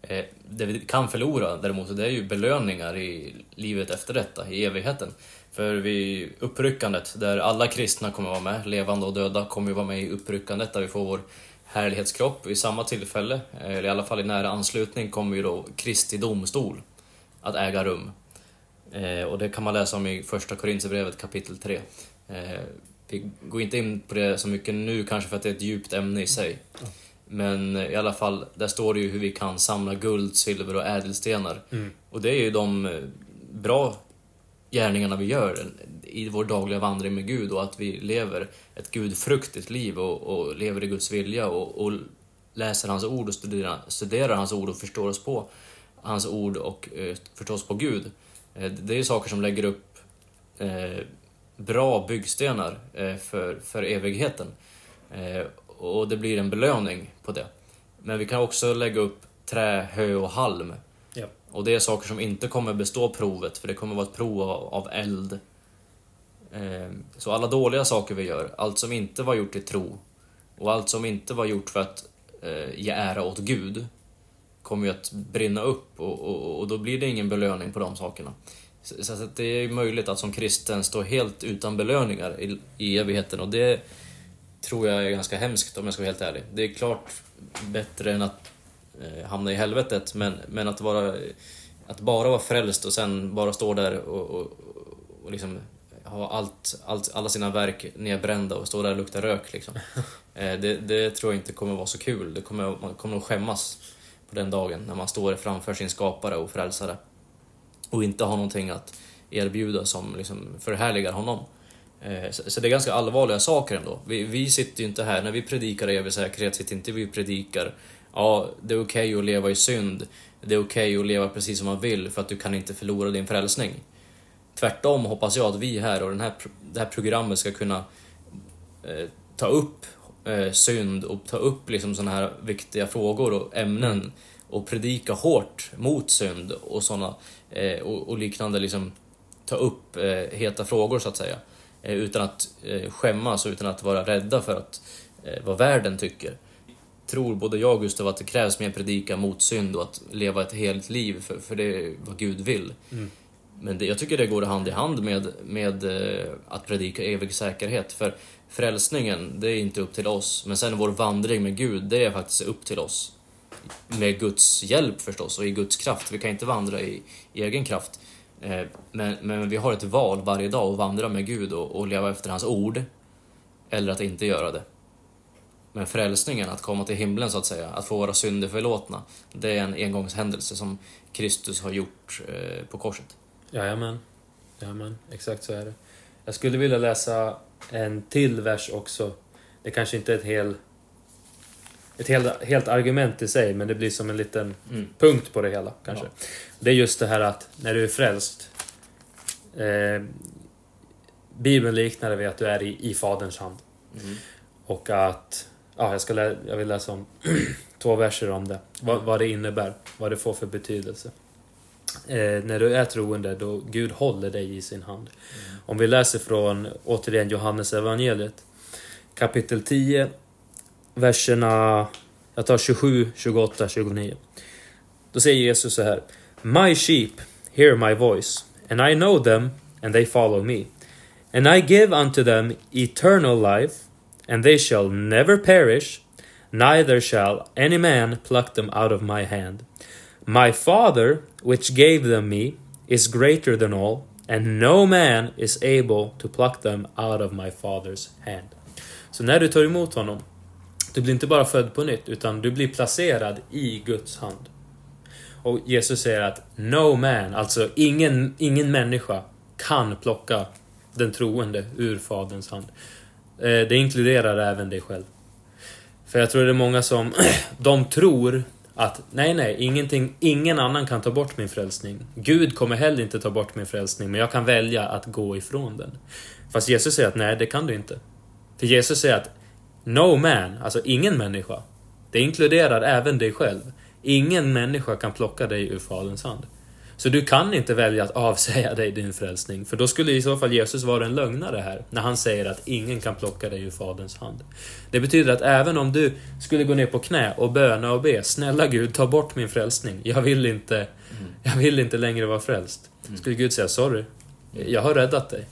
Eh, det vi kan förlora däremot, det är ju belöningar i livet efter detta, i evigheten. För vid uppryckandet, där alla kristna kommer vara med, levande och döda, kommer ju vara med i uppryckandet, där vi får vår härlighetskropp. Vid samma tillfälle, eller i alla fall i nära anslutning, kommer ju då Kristi domstol att äga rum. Eh, och det kan man läsa om i Första Korinthierbrevet kapitel 3. Eh, vi går inte in på det så mycket nu kanske för att det är ett djupt ämne i sig. Men i alla fall, där står det ju hur vi kan samla guld, silver och ädelstenar. Mm. Och det är ju de eh, bra gärningarna vi gör i vår dagliga vandring med Gud och att vi lever ett gudfruktigt liv och, och lever i Guds vilja och, och, läser hans ord och studerar, studerar hans ord och förstår oss på hans ord och eh, förstår oss på Gud. Eh, det är ju saker som lägger upp eh, bra byggstenar eh, för, för evigheten. Och det blir en belöning på det. Men vi kan också lägga upp trä, hö och halm. Ja. Och det är saker som inte kommer bestå provet, för det kommer vara ett prov av, eld. Ehm, så alla dåliga saker vi gör, allt som inte var gjort i tro och allt som inte var gjort för att eh, ge ära åt Gud kommer ju att brinna upp och, och, och då blir det ingen belöning på de sakerna. Så, så det är möjligt att som kristen stå helt utan belöningar i, i evigheten och det tror jag är ganska hemskt om jag ska vara helt ärlig. Det är klart bättre än att eh, hamna i helvetet, men, men att, vara, att bara vara frälst och sen bara stå där och, och, och liksom ha allt, allt, alla sina verk nedbrända och stå där och lukta rök. Liksom. [LAUGHS] Eh, det, det, tror jag inte kommer vara så kul. Det kommer, man kommer att skämmas på den dagen när man står framför sin skapare och frälsare och inte har någonting att erbjuda som liksom förhärligar honom. Eh, så det är ganska allvarliga saker ändå. Vi, vi sitter ju inte här, när vi predikar evig säkerhet, sitter inte vi och predikar ja, det är okej okay att leva i synd, det är okej okay att leva precis som man vill för att du kan inte förlora din frälsning. Tvärtom hoppas jag att vi här och den här, det här programmet ska kunna eh, ta upp eh, synd och ta upp liksom sådana här viktiga frågor och ämnen och predika hårt mot synd och sådana eh, och, och, liknande liksom ta upp eh, heta frågor så att säga. Eh, utan att eh, skämmas och utan att vara rädda för att, eh, vad världen tycker. Tror både jag och Gustav att det krävs mer predika mot synd och att leva ett helt liv, för, för det är vad Gud vill. Mm. Men det, jag tycker det går hand i hand med, med att predika evig säkerhet. För frälsningen, det är inte upp till oss. Men sen vår vandring med Gud, det är faktiskt upp till oss. Med Guds hjälp förstås och i Guds kraft. Vi kan inte vandra i, i egen kraft. Eh, men, men vi har ett val varje dag att vandra med Gud och, och leva efter hans ord. Eller att inte göra det. Men frälsningen, att komma till himlen så att säga, att få våra synder förlåtna, det är en engångshändelse som Kristus har gjort eh, på korset. Jajamän. Jajamän, exakt så är det. Jag skulle vilja läsa en till vers också. Det kanske inte är ett, hel, ett helt, helt argument i sig, men det blir som en liten Mm. punkt på det hela. kanske. Ja. Det är just det här att när du är frälst. Eh, Bibeln liknar det vid att du är i, i Faderns hand. Mm. Och att... Ja, jag, ska lä, jag vill läsa om [CLEARS THROAT] två verser om det. Vad, vad det innebär. Vad det får för betydelse. Eh, när du är troende, då Gud håller dig i sin hand. Om vi läser från, återigen, Johannes evangeliet Kapitel 10, verserna... Jag tar 27, 28, 29. Då säger Jesus så här. My sheep hear my voice, and I know them, and they follow me. And I give unto them eternal life, and they shall never perish, neither shall any man pluck them out of my hand. My Father, which gave them me, is greater than all, and no man is able to pluck them out of my Father's hand. Så när du tar emot honom, du blir inte bara född på nytt, utan du blir placerad i Guds hand. Och Jesus säger att no man, alltså ingen, ingen människa, kan plocka den troende ur Faderns hand. Eh, det inkluderar även dig själv. För jag tror det är många som, [CLEARS THROAT] de tror att nej, nej, ingenting, ingen annan kan ta bort min frälsning. Gud kommer heller inte ta bort min frälsning, men jag kan välja att gå ifrån den. Fast Jesus säger att nej, det kan du inte. För Jesus säger att no man, alltså ingen människa, det inkluderar även dig själv. Ingen människa kan plocka dig ur Faderns hand. Så du kan inte välja att avsäga dig din frälsning, för då skulle i så fall Jesus vara en lögnare här, när han säger att ingen kan plocka dig ur Faderns hand. Det betyder att även om du skulle gå ner på knä och böna och be, snälla Gud, ta bort min frälsning. Jag vill inte, jag vill inte längre vara frälst. Skulle Gud säga, sorry, jag har räddat dig.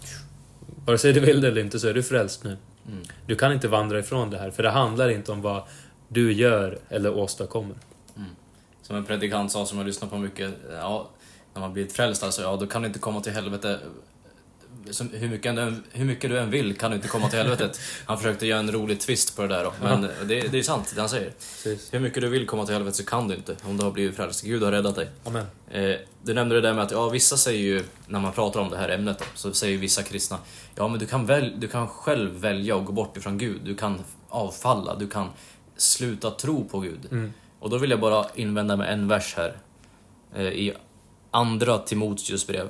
Vare sig du vill det eller inte så är du frälst nu. Mm. Du kan inte vandra ifrån det här, för det handlar inte om vad du gör eller åstadkommer. Mm. Som en predikant sa som jag lyssnar på mycket, ja, när man blivit frälst alltså, ja då kan du inte komma till helvete som, hur, mycket, du än- hur mycket du än vill kan du inte komma till helvetet. Han försökte göra en rolig twist på det där då, men det, det är sant det han säger. Precis. Hur mycket du vill komma till helvetet så kan du inte om du har blivit frälst. Gud har räddat dig. Amen. Eh, du nämnde det där med att ja, vissa säger ju, när man pratar om det här ämnet då, så säger vissa kristna Ja, men du kan, väl, du kan själv välja att gå bort ifrån Gud. Du kan avfalla, du kan sluta tro på Gud. Mm. Och då vill jag bara invända med en vers här. Eh, I andra Timoteus brev,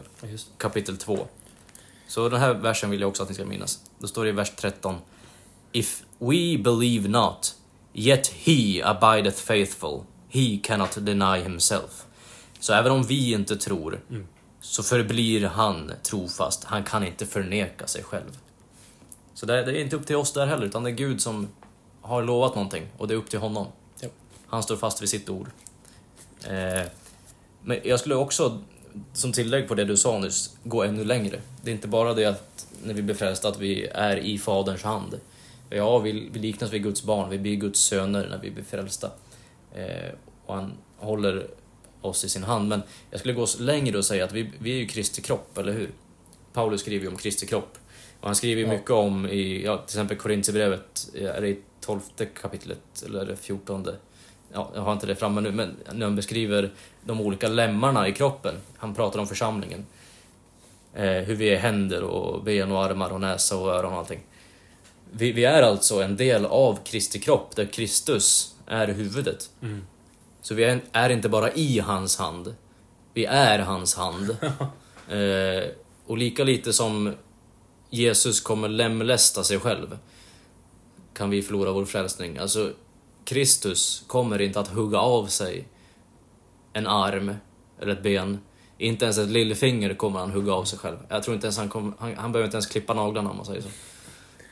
kapitel 2. Så den här versen vill jag också att ni ska minnas. Då står det i vers 13. If we believe not, yet he abideth faithful, he cannot deny himself. Så även om vi inte tror, Mm. så förblir han trofast. Han kan inte förneka sig själv. Så det, är inte upp till oss där heller, utan det är Gud som har lovat någonting och det är upp till honom. Ja. Han står fast vid sitt ord. Eh, men jag skulle också, som tillägg på det du sa nyss, gå ännu längre. Det är inte bara det att när vi blir frälsta att vi är i Faderns hand. Ja, vi, vi liknas vid Guds barn, vi blir Guds söner när vi blir frälsta. Eh, och han håller oss i sin hand. Men jag skulle gå längre och säga att vi, vi är ju Kristi kropp, eller hur? Paulus skriver ju om Kristi kropp. Och han skriver ju Ja. mycket om, i, ja, till exempel Korintierbrevet, är det i tolfte kapitlet, eller är det? Ja, jag har inte det framme nu, men när han beskriver de olika lemmarna i kroppen. Han pratar om församlingen. Eh, hur vi är händer och ben och armar och näsa och öron och allting. Vi, vi är alltså en del av Kristi kropp, där Kristus är huvudet. Mm. Så vi är, är inte bara i hans hand, vi är hans hand. [LAUGHS] eh, och lika lite som Jesus kommer lemlästa sig själv kan vi förlora vår frälsning. Alltså, Kristus kommer inte att hugga av sig en arm eller ett ben. Inte ens ett lillfinger kommer han hugga av sig själv. Jag tror inte ens han kommer, han, han behöver inte ens klippa naglarna om man säger så.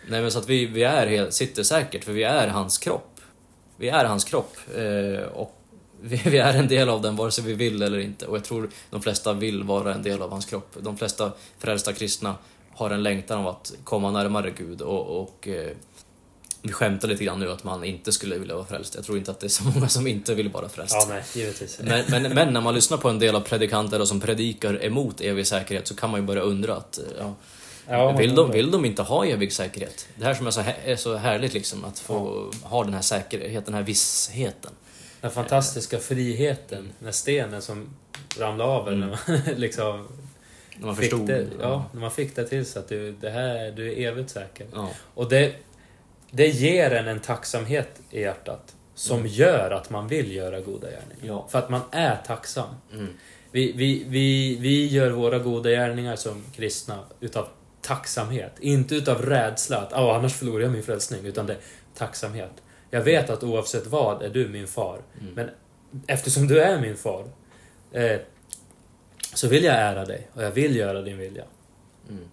Nej men så att vi, vi är helt, sitter säkert, för vi är hans kropp. Vi är hans kropp. Eh, och vi, vi är en del av den vare sig vi vill eller inte. Och jag tror de flesta vill vara en del av hans kropp. De flesta frälsta kristna har en längtan av att komma närmare Gud och, och eh, vi skämtar lite grann nu att man inte skulle vilja vara frälst. Jag tror inte att det är så många som inte vill vara frälst. Ja, nej, givetvis. Men, men, men när man lyssnar på en del av predikanter och som predikar emot evig säkerhet så kan man ju börja undra att ja, Ja, vill, de, vill de inte ha evig säkerhet? Det här som är så, här, är så härligt liksom, att få ha den här säkerheten, den här vissheten. Den fantastiska friheten, när stenen som ramlade av Mm. när man [LAUGHS] liksom När man fick förstod. det, ja, när man fick det till sig att du, det här, du är evigt säker. Ja. Och det, det ger en en tacksamhet i hjärtat som gör att man vill göra goda gärningar. Mm. Ja. För att man är tacksam. Mm. Vi, vi, vi, vi gör våra goda gärningar som kristna utav tacksamhet. Inte utav rädsla att oh, annars förlorar jag min frälsning. Utan det är tacksamhet. Jag vet att oavsett vad är du min far. Mm. Men eftersom du är min far eh, så vill jag ära dig och jag vill göra din vilja. Mm.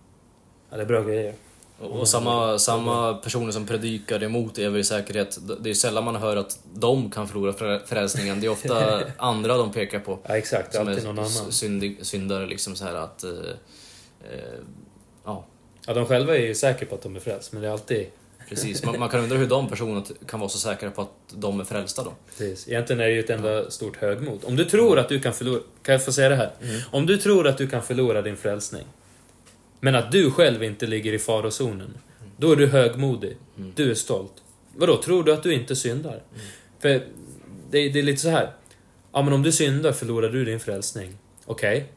Ja, det är bra grejer. Och, samma, samma personer som predikar emot evig säkerhet, det är sällan man hör att de kan förlora frä- frälsningen. Det är ofta [LAUGHS] andra de pekar på. Ja, exakt. Som alltid någon är annan. syndig, syndare liksom så här att... Eh, eh, ja, Ja, de själva är ju säkra på att de är frälst, men det är alltid... precis. Man, man kan undra hur de personerna kan vara så säkra på att de är frälsta då. Precis. Egentligen är det ju ett enda stort högmod. Om du tror att du kan förlora... Kan jag få säga det här? Om du tror att du kan förlora din frälsning, men att du själv inte ligger i farozonen, då är du högmodig. Mm. Du är stolt. Vadå, tror du att du inte syndar? För det, det är lite så här. Ja, men om du syndar förlorar du din frälsning. Okej.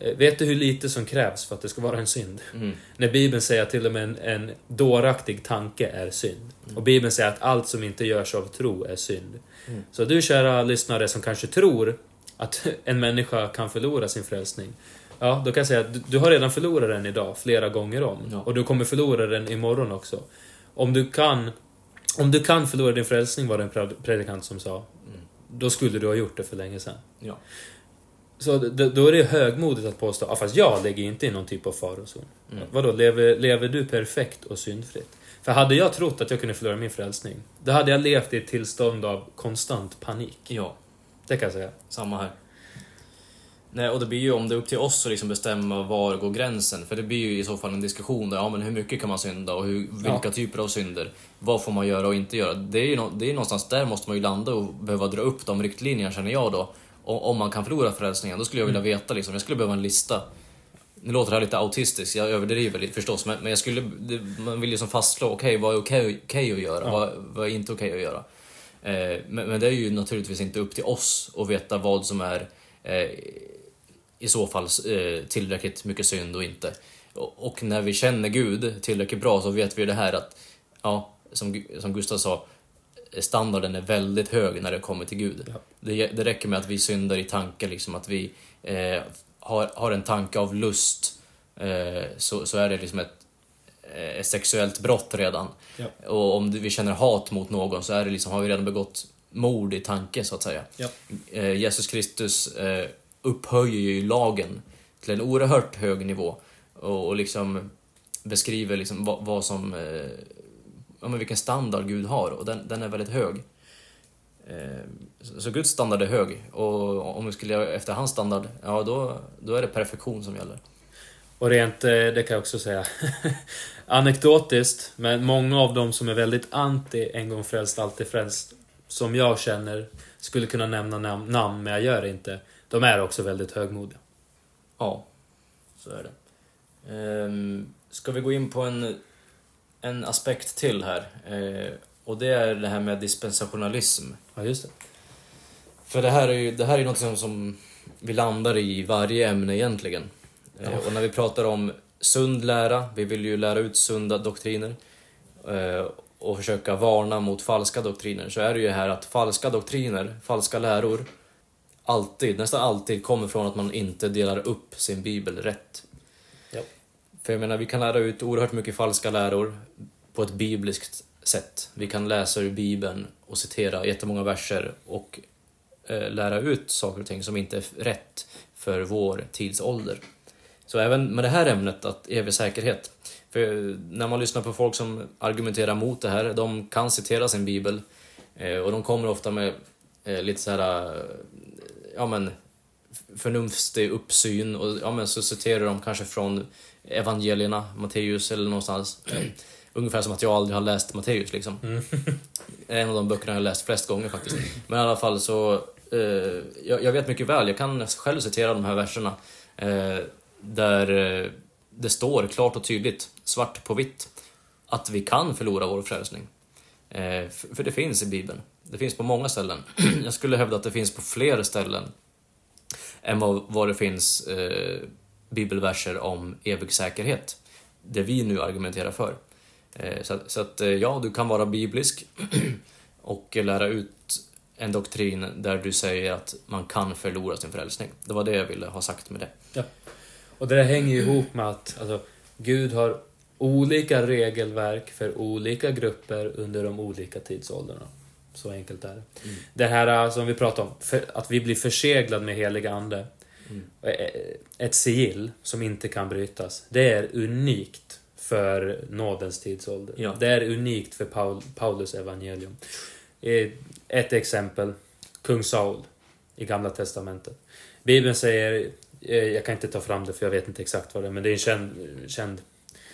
Eh, Vet du hur lite som krävs för att det ska vara en synd? Mm. När Bibeln säger att till och med en, en dåraktig tanke är synd. Och Bibeln säger att allt som inte görs av tro är synd. Mm. Så du kära lyssnare som kanske tror att [LAUGHS] en människa kan förlora sin frälsning. Ja, då kan jag säga att du, du har redan förlorat den idag, flera gånger om. Ja. Och du kommer förlora den imorgon också. Om du kan, om du kan förlora din frälsning, var det en pred- predikant som sa. Mm. Då skulle du ha gjort det för länge sedan. Ja. Så då är det högmodigt att påstå, ja, fast jag ligger inte i någon typ av farozon. Mm. Vadå, lever, lever du perfekt och syndfritt? För hade jag trott att jag kunde förlora min frälsning, då hade jag levt i ett tillstånd av konstant panik. Ja, Det kan jag säga. samma här. Nej, och det blir ju om det är upp till oss att liksom bestämma var går gränsen. För det blir ju i så fall en diskussion där, ja men hur mycket kan man synda och hur, vilka Ja. typer av synder? Vad får man göra och inte göra? Det är ju nå- det är någonstans där måste man ju landa och behöva dra upp de riktlinjerna känner jag då. Och, om man kan förlora frälsningen, då skulle jag vilja veta liksom, jag skulle behöva en lista. Nu låter det här lite autistiskt, jag överdriver lite förstås, men, men jag skulle, det, man vill ju som fastslå, okej vad är okej okej att göra? Ja. Vad, vad är inte okej att göra? Eh, men, men det är ju naturligtvis inte upp till oss att veta vad som är eh, i så fall eh, tillräckligt mycket synd och inte. Och, när vi känner Gud tillräckligt bra så vet vi det här att, ja, som, som Gustav sa, standarden är väldigt hög när det kommer till Gud. Ja. Det, det räcker med att vi syndar i tanke, liksom att vi eh, har, har en tanke av lust, eh, så, så är det liksom ett, eh, ett sexuellt brott redan. Ja. Och om vi känner hat mot någon så är det liksom, har vi redan begått mord i tanke, så att säga. Ja. Eh, Jesus Kristus eh, upphöjer ju lagen till en oerhört hög nivå och, och liksom beskriver liksom vad, vad som, eh, ja, men vilken standard Gud har och den, den är väldigt hög. Eh, så, så Guds standard är hög och om vi skulle göra efter hans standard, ja då, då är det perfektion som gäller. Och rent, eh, det kan jag också säga, [LAUGHS] anekdotiskt, men många av dem som är väldigt anti en gång frälst, alltid frälst, som jag känner, skulle kunna nämna nam- namn, men jag gör det inte. De är också väldigt högmodiga. Ja, så är det. Ehm, ska vi gå in på en, en aspekt till här? Eh, och det är det här med dispensationalism. Ja, just det. För det här är ju det här är något som, som vi landar i varje ämne egentligen. Eh, Ja. Och när vi pratar om sund lära, vi vill ju lära ut sunda doktriner eh, och försöka varna mot falska doktriner, så är det ju här att falska doktriner, falska läror, alltid, nästan alltid kommer från att man inte delar upp sin bibel rätt. Ja. För jag menar, vi kan lära ut oerhört mycket falska läror på ett bibliskt sätt. Vi kan läsa ur bibeln och citera jättemånga verser och eh, lära ut saker och ting som inte är rätt för vår tidsålder. Så även med det här ämnet, att evig säkerhet. För när man lyssnar på folk som argumenterar mot det här, de kan citera sin bibel eh, och de kommer ofta med eh, lite så här, eh, ja men, förnuftig uppsyn och ja men så citerar de kanske från evangelierna, Matteus eller någonstans. [CLEARS THROAT] ungefär som att jag aldrig har läst Matteus liksom. Mm. [LAUGHS] en av de böckerna jag har läst flest gånger faktiskt. Men i alla fall så, eh, jag, jag, vet mycket väl, jag kan själv citera de här verserna, eh, där eh, det står klart och tydligt, svart på vitt, att vi kan förlora vår frälsning. Eh, för, för det finns i Bibeln. Det finns på många ställen. [CLEARS THROAT] jag skulle hävda att det finns på fler ställen än vad, vad det finns eh, bibelverser om evig säkerhet. Det vi nu argumenterar för. Eh, så, så att eh, ja, du kan vara biblisk [CLEARS THROAT] och lära ut en doktrin där du säger att man kan förlora sin frälsning. Det var det jag ville ha sagt med det. Ja. Och det där hänger ju ihop med att alltså, Gud har olika regelverk för olika grupper under de olika tidsåldrarna. Så enkelt är det. Mm. Det här äh, som vi pratade om, att vi blir förseglade med helig ande. Mm. Ett sigill som inte kan brytas. Det är unikt för nådens tidsålder. Ja. Det är unikt för Paul, Paulus evangelium. Ett exempel, kung Saul i Gamla Testamentet. Bibeln säger, jag kan inte ta fram det för jag vet inte exakt vad det är, men det är en känd, känd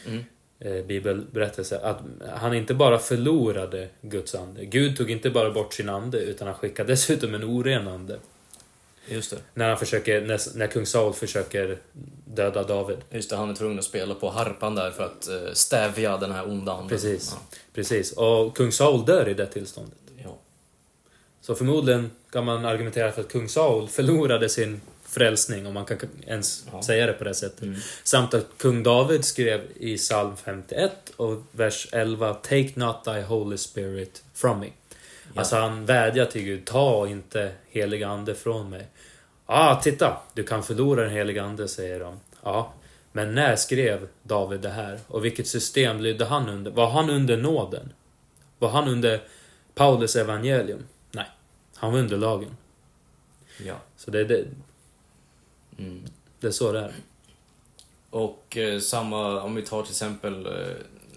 mm. Eh, bibelberättelse. Att han inte bara förlorade Guds ande. Gud tog inte bara bort sin ande, utan han skickade dessutom en oren ande. Just det. När, han försöker, när, när kung Saul försöker döda David. Just det, han är tvungen att spela på harpan där för att eh, stävja den här onda anden. Precis. Ja. Precis. Och kung Saul dör i det tillståndet. Ja. Så förmodligen kan man argumentera för att kung Saul förlorade sin frälsning, om man kan ens ja. säga det på det sättet. Mm. Samt att kung David skrev i psalm 51 och vers 11 Take not thy holy spirit from me. Ja. Alltså han vädjar till Gud, ta inte heliga ande från mig. Ja, ah, titta, du kan förlora den heliga ande, säger de. Ja, men när skrev David det här? Och vilket system lydde han under? Var han under nåden? Var han under Paulus evangelium? Nej, han var under lagen. Ja. Så det, det, mm. det är så det är. Och eh, samma, om vi tar till exempel eh,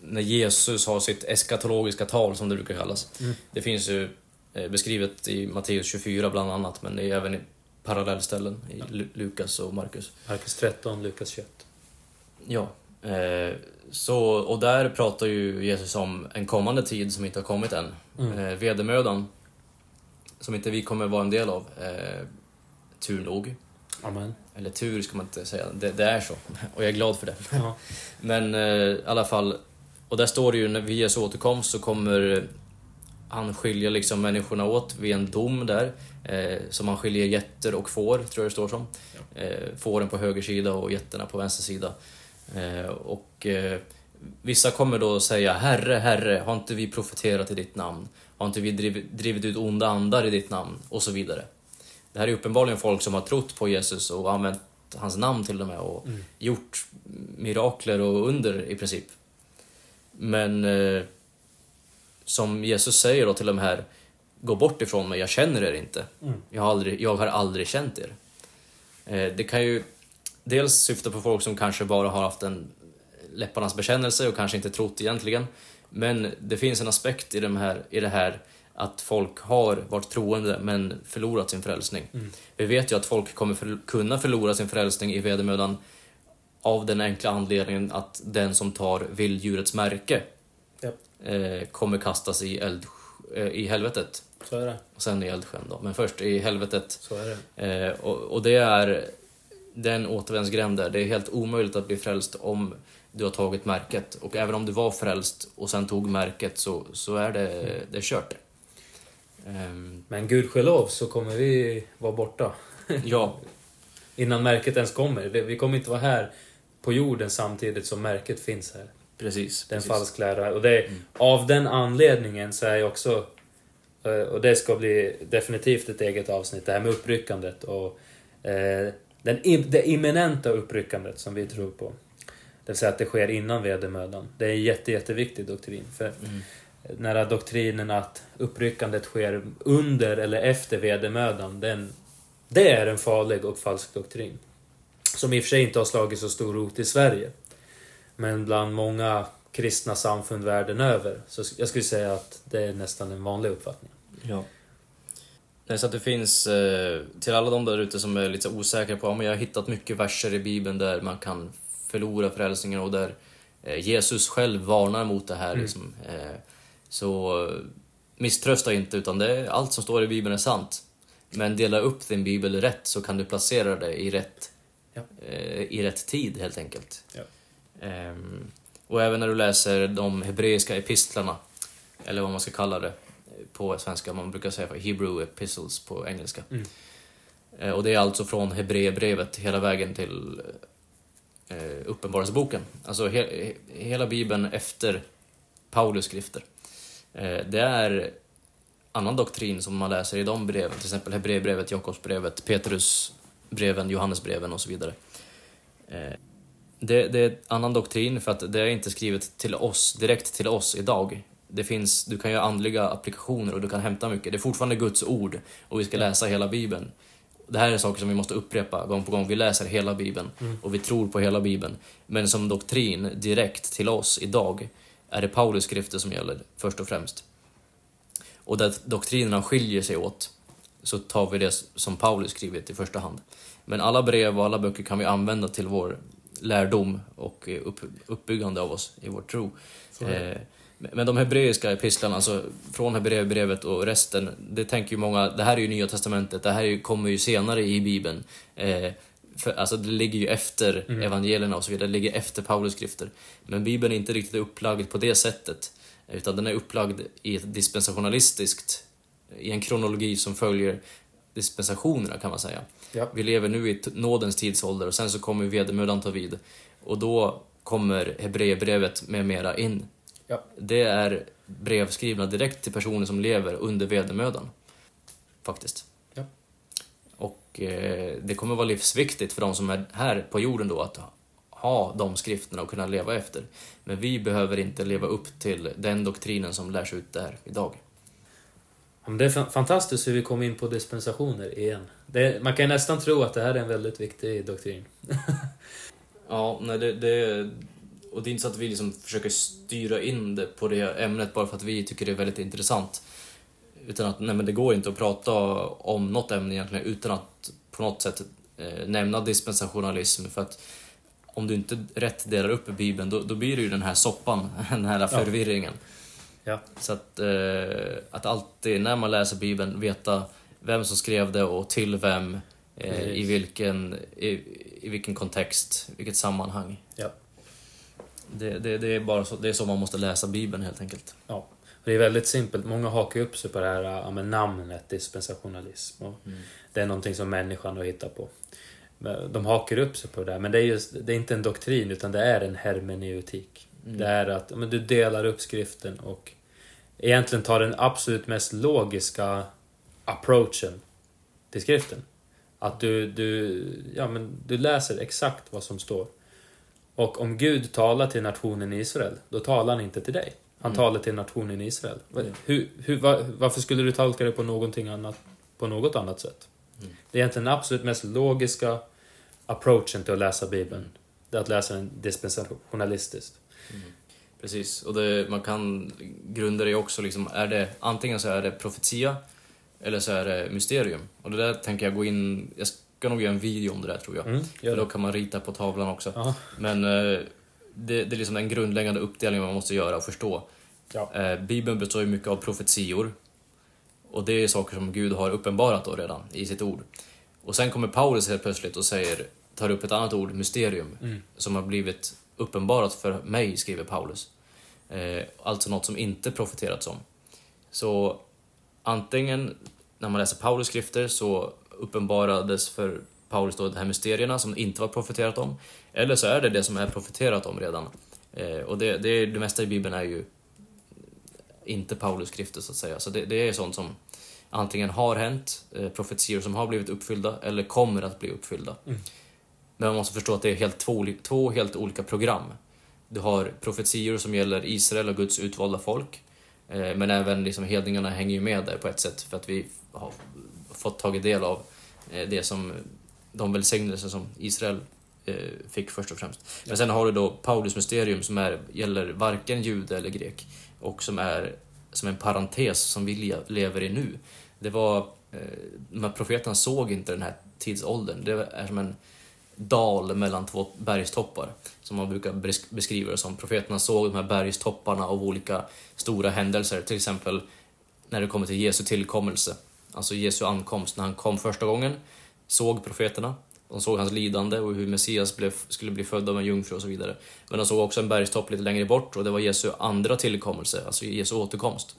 när Jesus har sitt eskatologiska tal, som det brukar kallas. Mm. Det finns ju eh, beskrivet i Matteus 24 bland annat, men det är även i parallellställen i ja. Lukas och Markus. Markus 13, Lukas 21. Ja. Eh, så, och där pratar ju Jesus om en kommande tid som inte har kommit än. Mm. Eh, vedermödan, som inte vi kommer vara en del av. Eh, tur nog. Amen. Eller tur ska man inte säga, det, det är så. Och jag är glad för det. Ja. [LAUGHS] Men eh, i alla fall, och där står det ju när vid Jesu återkomst så kommer han skilja liksom människorna åt vid en dom där. Eh, som han skiljer getter och får, tror jag det står som. Ja. Eh, fåren på höger sida och getterna på vänster sida. Eh, och eh, vissa kommer då säga Herre, Herre, har inte vi profeterat i ditt namn? Har inte vi drivit, drivit ut onda andar i ditt namn? Och så vidare. Det här är uppenbarligen folk som har trott på Jesus och använt hans namn till och med och mm. gjort mirakler och under i princip. Men eh, som Jesus säger då till de här, gå bort ifrån mig, jag känner er inte. Mm. Jag, har aldrig, jag har aldrig känt er. Eh, det kan ju dels syfta på folk som kanske bara har haft en läpparnas bekännelse och kanske inte trott egentligen. Men det finns en aspekt i, de här, i det här att folk har varit troende men förlorat sin frälsning. Mm. Vi vet ju att folk kommer för, kunna förlora sin frälsning i vedermödan av den enkla anledningen att den som tar vilddjurets märke yep. eh, kommer kastas i, eld, eh, i helvetet. Så är det. Och sen i eldsjön då. Men först i helvetet. Så är det. Eh, och, och, det är den återvändsgränd där. Det är helt omöjligt att bli frälst om du har tagit märket. Och även om du var frälst och sen tog märket så, så är det, det är kört. Um, Men gudskelov så kommer vi vara borta. [LAUGHS] ja. Innan märket ens kommer. Vi kommer inte vara här på jorden samtidigt som märket finns här. Precis. Det är en falsk lära. Och det, mm. Av den anledningen så är jag också... Eh, och det ska bli definitivt ett eget avsnitt, det här med uppryckandet och eh, den, det imminenta uppryckandet som vi tror på. Det vill säga att det sker innan vedermödan. Det är en jätte, jätteviktig doktrin. För mm. Här doktrinen att uppryckandet sker under eller efter vedermödan, den, det är en farlig och falsk doktrin. Som i och för sig inte har slagit så stor rot i Sverige. Men bland många kristna samfund världen över. Så jag skulle säga att det är nästan en vanlig uppfattning. Ja. Nej, så att det finns, eh, till alla de där ute som är lite osäkra på, men jag har hittat mycket verser i Bibeln där man kan förlora frälsningen och där Eh, Jesus själv varnar mot det här. Mm. Liksom. Eh, så eh, misströsta inte, utan det allt som står i Bibeln är sant. Men dela upp din bibel rätt så kan du placera det i rätt, Ja. eh, i rätt tid helt enkelt. Ja. Ehm, och även när du läser de hebreiska epistlarna, eller vad man ska kalla det på svenska, man brukar säga Hebrew epistles på engelska. Mm. Eh, och det är alltså från Hebreerbrevet hela vägen till eh, Uppenbarelseboken. Alltså he he hela bibeln efter Paulus skrifter. Eh, det är annan doktrin som man läser i de breven, till exempel Hebreerbrevet, Jakobsbrevet, Petrusbreven, Johannesbreven och så vidare. Eh, det, det är annan doktrin för att det är inte skrivet till oss, direkt till oss idag. Det finns, du kan göra andliga applikationer och du kan hämta mycket. Det är fortfarande Guds ord och vi ska läsa hela Bibeln. Det här är saker som vi måste upprepa gång på gång. Vi läser hela Bibeln och vi tror på hela Bibeln. Men som doktrin direkt till oss idag är det Paulus skrifter som gäller först och främst. Och där doktrinerna skiljer sig åt så tar vi det som Paulus skrivit i första hand. Men alla brev och alla böcker kan vi använda till vår lärdom och upp, uppbyggande av oss i vår tro. Eh, men de hebreiska epistlarna, alltså från Hebreerbrevet och resten, det tänker ju många, det här är ju Nya Testamentet, det här kommer ju senare i Bibeln. Eh, för, alltså det ligger ju efter Mm. evangelierna och så vidare, det ligger efter Paulus skrifter. Men Bibeln är inte riktigt upplagd på det sättet, utan den är upplagd i ett dispensationalistiskt, i en kronologi som följer dispensationerna kan man säga. Ja. Vi lever nu i nådens tidsålder och sen så kommer vedermödan ta vid. Och då kommer Hebreerbrevet med mera in. Ja. Det är brev skrivna direkt till personer som lever under vedermödan. Faktiskt. Och eh, det kommer vara livsviktigt för de som är här på jorden då att ha de skrifterna och kunna leva efter. Men vi behöver inte leva upp till den doktrinen som lärs ut där idag. Det är fa- fantastiskt hur vi kom in på dispensationer igen. Det, man kan nästan tro att det här är en väldigt viktig doktrin. [LAUGHS] Ja, nej, det, det, och det är inte så att vi liksom försöker styra in det på det ämnet bara för att vi tycker det är väldigt intressant. Utan att nej, men det går inte att prata om något ämne egentligen utan att på något sätt eh, nämna dispensationalism. För att om du inte rätt delar upp Bibeln då, då blir det ju den här soppan, [LAUGHS] den här förvirringen. Ja. Så att, eh, att alltid när man läser Bibeln veta vem som skrev det och till vem, eh, i, vilken, i, i vilken kontext, vilket sammanhang. Ja. Det, det, det, är bara så, det är så man måste läsa Bibeln helt enkelt. Ja. Det är väldigt simpelt. Många hakar upp sig på det här ja, med namnet dispensationalism. Och Det är någonting som människan har hittat på. De hakar upp sig på det där. Men det är, just, det är inte en doktrin utan det är en hermeneutik. Mm. Det är att men du delar upp skriften och egentligen tar den absolut mest logiska approachen till skriften. Att du, du, ja, men du läser exakt vad som står. Och om Gud talar till nationen Israel, då talar han inte till dig. Han Mm. talar till nationen Israel. Mm. Hur, hur, va, varför skulle du tolka det på, någonting annat, på något annat sätt? Mm. Det är egentligen den absolut mest logiska approachen till att läsa Bibeln. Det är att läsa den dispensationalistiskt. Precis, och det, man kan grunda det också liksom, är det, antingen så är det profetia eller så är det mysterium. Och det där tänker jag gå in, jag ska nog göra en video om det där tror jag. Mm, För då kan man rita på tavlan också. Ja. Men eh, det, det är liksom den grundläggande uppdelningen man måste göra och förstå. Ja. Eh, Bibeln består ju mycket av profetior. Och det är saker som Gud har uppenbarat då redan i sitt ord. Och sen kommer Paulus helt plötsligt och säger, tar upp ett annat ord, mysterium, Mm. som har blivit uppenbarat för mig, skriver Paulus. Eh, alltså något som inte profeterats om. Så antingen när man läser Paulus skrifter så uppenbarades för Paulus då de här mysterierna som inte var profeterat om. Eller så är det det som är profeterat om redan. Eh, och det, det, det mesta i Bibeln är ju inte Paulus skrifter så att säga. Så det, det är sånt som antingen har hänt, eh, profetior som har blivit uppfyllda, eller kommer att bli uppfyllda. Mm. Men man måste förstå att det är helt två, två helt olika program. Du har profetior som gäller Israel och Guds utvalda folk. Eh, men även liksom hedningarna hänger ju med där på ett sätt för att vi har fått tagit del av eh, det som de välsignelser som Israel eh, fick först och främst. Men sen har du då Paulus mysterium som är, gäller varken jude eller grek och som är som en parentes som vi le- lever i nu. Det var, eh, de här profeterna såg inte den här tidsåldern. Det är som en, dal mellan två bergstoppar. Som man brukar bes- beskriva det som. Profeterna såg de här bergstopparna av olika stora händelser. Till exempel när det kommer till Jesu tillkommelse. Alltså Jesu ankomst. När han kom första gången såg profeterna. De såg hans lidande och hur Messias blev, skulle bli född av en jungfru och så vidare. Men de såg också en bergstopp lite längre bort och det var Jesu andra tillkommelse, alltså Jesu återkomst.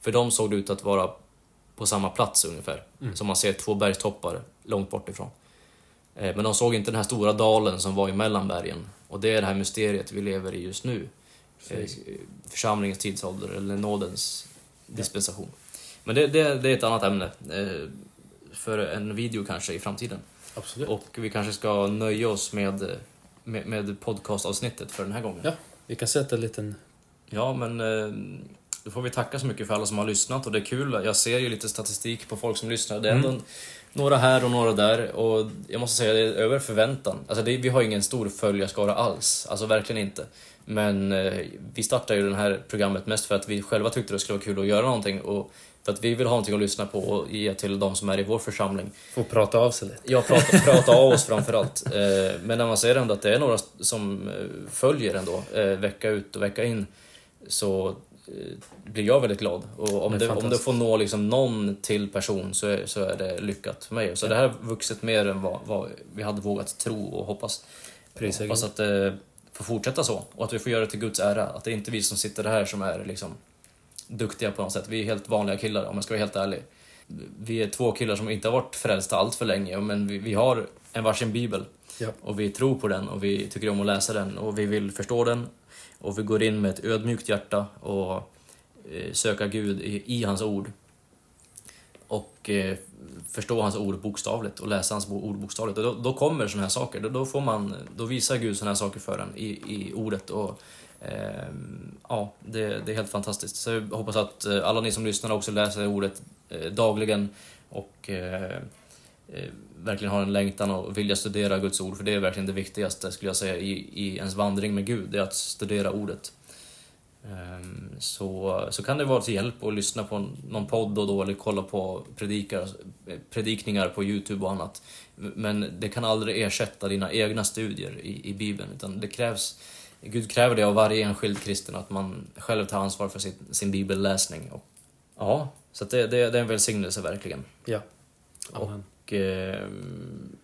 För dem såg det ut att vara på samma plats ungefär. Som man ser två bergstoppar långt bort ifrån. Eh, Men de såg inte den här stora dalen som var emellan bergen. Och det är det här mysteriet vi lever i just nu. Eh, Precis. Församlingens tidsålder, eller nådens dispensation. Men det, det, det är ett annat ämne. För en video kanske i framtiden. Absolut. Och vi kanske ska nöja oss med, med, med podcastavsnittet för den här gången. Ja, vi kan sätta en liten... Ja, men eh, då får vi tacka så mycket för alla som har lyssnat och det är kul. Jag ser ju lite statistik på folk som lyssnar. Det är ändå Mm. några här och några där och jag måste säga det är över förväntan. Alltså det, vi har ingen stor följarskara alls, alltså verkligen inte. Men eh, vi startade ju det här programmet mest för att vi själva tyckte det skulle vara kul att göra någonting och för att vi vill ha någonting att lyssna på och ge till de som är i vår församling. Få prata av sig lite. Jag pratar, pratar av oss framförallt. Eh, men när man ser ändå att det är några som eh, följer ändå, eh, vecka ut och vecka in, så blir jag väldigt glad. Och om Det om det får nå liksom någon till person så är, så är det lyckat för mig. Så det här har vuxit mer än vad, vad vi hade vågat tro och hoppas. Prisa hoppas att det får fortsätta så och att vi får göra det till Guds ära. Att det är inte vi som sitter här som är liksom duktiga på något sätt. Vi är helt vanliga killar om jag ska vara helt ärlig. Vi är två killar som inte har varit frälsta allt för länge men vi, vi har en varsin bibel Ja. och vi tror på den och vi tycker om att läsa den och vi vill förstå den och vi går in med ett ödmjukt hjärta och eh, söka Gud i, i hans ord och eh, förstå hans ord bokstavligt och läsa hans ord bokstavligt. Och då, då kommer såna här saker. Då, då, får man, då visar Gud såna här saker för en i, i ordet. Och, Ehm, ja, det, det är helt fantastiskt. Så jag hoppas att eh, alla ni som lyssnar också läser ordet eh, dagligen och eh, verkligen har en längtan och vilja studera Guds ord. För det är verkligen det viktigaste skulle jag säga i, i ens vandring med Gud. Det är att studera ordet. Ehm, så, så kan det vara till hjälp att lyssna på någon podd och då eller kolla på predikar, predikningar på Youtube och annat. Men det kan aldrig ersätta dina egna studier i, i Bibeln utan det krävs Gud kräver det av varje enskild kristen att man själv tar ansvar för sin, sin bibelläsning. Och, ja, så det, det, det är en välsignelse verkligen. Ja. Amen. Och, eh,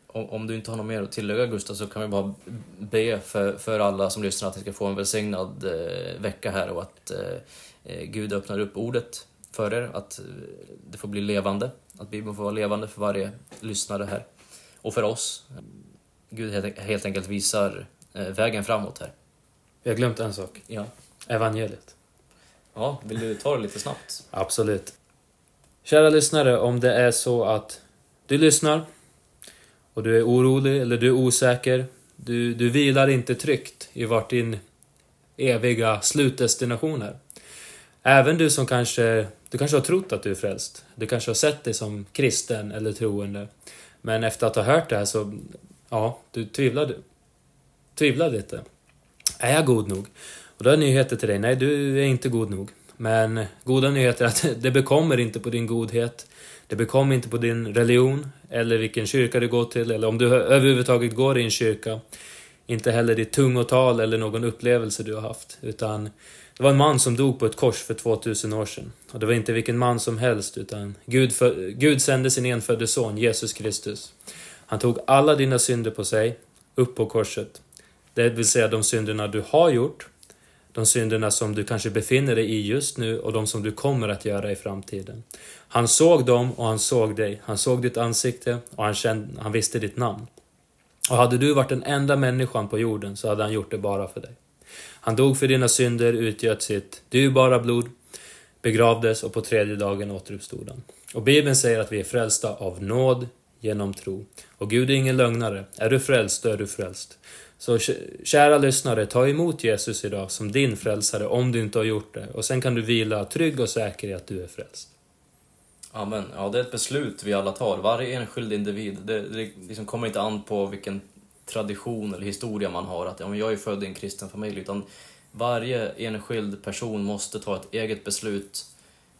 om, du inte har något mer att tillägga Gustav så kan vi bara be för, för alla som lyssnar att ni ska få en välsignad eh, vecka här och att eh, eh, Gud öppnar upp ordet för er, att eh, det får bli levande, att Bibeln får vara levande för varje lyssnare här. Och för oss. Gud helt, helt enkelt visar eh, vägen framåt här. Vi har glömt en sak. Ja. Evangeliet. ja, vill du ta det lite snabbt? Absolut. Kära lyssnare, om det är så att du lyssnar och du är orolig eller du är osäker, du, du vilar inte tryggt i vart din eviga slutdestination är. Även du som kanske, du kanske har trott att du är frälst. Du kanske har sett dig som kristen eller troende. Men efter att ha hört det här så, ja, du tvivlar, tvivlar lite. Är jag god nog? Och då är nyheter till dig. Nej, du är inte god nog. Men goda nyheter är att [LAUGHS] det bekommer inte på din godhet. Det bekommer inte på din religion, eller vilken kyrka du går till, eller om du överhuvudtaget går i en kyrka. Inte heller ditt tungotal eller någon upplevelse du har haft. Utan det var en man som dog på ett kors för 2000 år sedan. Och det var inte vilken man som helst, utan Gud, för, Gud sände sin enfödde son, Jesus Kristus. Han tog alla dina synder på sig, upp på korset. Det vill säga de synderna du har gjort, de synderna som du kanske befinner dig i just nu och de som du kommer att göra i framtiden. Han såg dem och han såg dig. Han såg ditt ansikte och han, kände, han visste ditt namn. Och hade du varit den enda människan på jorden så hade han gjort det bara för dig. Han dog för dina synder, utgöt sitt dyrbara blod, begravdes och på tredje dagen återuppstod han. Och Bibeln säger att vi är frälsta av nåd genom tro. Och Gud är ingen lögnare. Är du frälst, då är du frälst. Så kära lyssnare, ta emot Jesus idag som din frälsare om du inte har gjort det. Och sen kan du vila trygg och säker i att du är frälst. Amen. Ja, det är ett beslut vi alla tar. Varje enskild individ. Det, det liksom kommer inte an på vilken tradition eller historia man har. Att ja, men jag är född i en kristen familj. Utan varje enskild person måste ta ett eget beslut.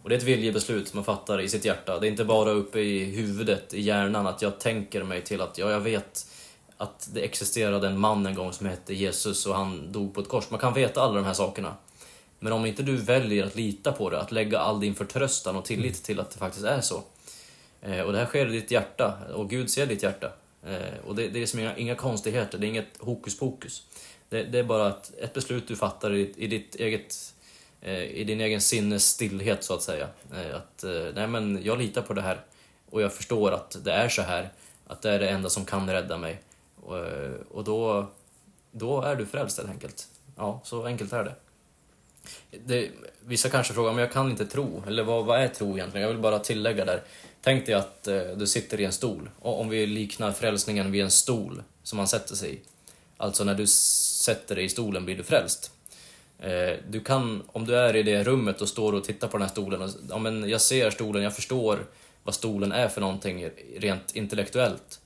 Och det är ett viljebeslut man fattar i sitt hjärta. Det är inte bara uppe i huvudet, i hjärnan, att jag tänker mig till att ja, jag vet att det existerade en man en gång som hette Jesus och han dog på ett kors. Man kan veta alla de här sakerna. Men om inte du väljer att lita på det, att lägga all din förtröstan och tillit till att det faktiskt är så. Eh, och det här sker i ditt hjärta, och Gud ser ditt hjärta. Eh, och det, det är liksom inga, inga konstigheter, det är inget hokus pokus. Det, det är bara ett, ett beslut du fattar i, i ditt eget eh, i din egen sinnes stillhet så att säga. Att nej men jag litar på det här och jag förstår att det är så här, att det är det enda som kan rädda mig. Och, och då, då är du frälst helt enkelt. Ja, så enkelt är det. det vissa kanske frågar, men jag kan inte tro, eller vad, vad är tro egentligen? Jag vill bara tillägga där. Tänk dig att eh, du sitter i en stol, och om vi liknar frälsningen vid en stol som man sätter sig i. Alltså när du sätter dig i stolen blir du frälst. Eh, du kan, om du är i det rummet och står och tittar på den här stolen, och, ja, men jag ser stolen, jag förstår vad stolen är för någonting rent intellektuellt.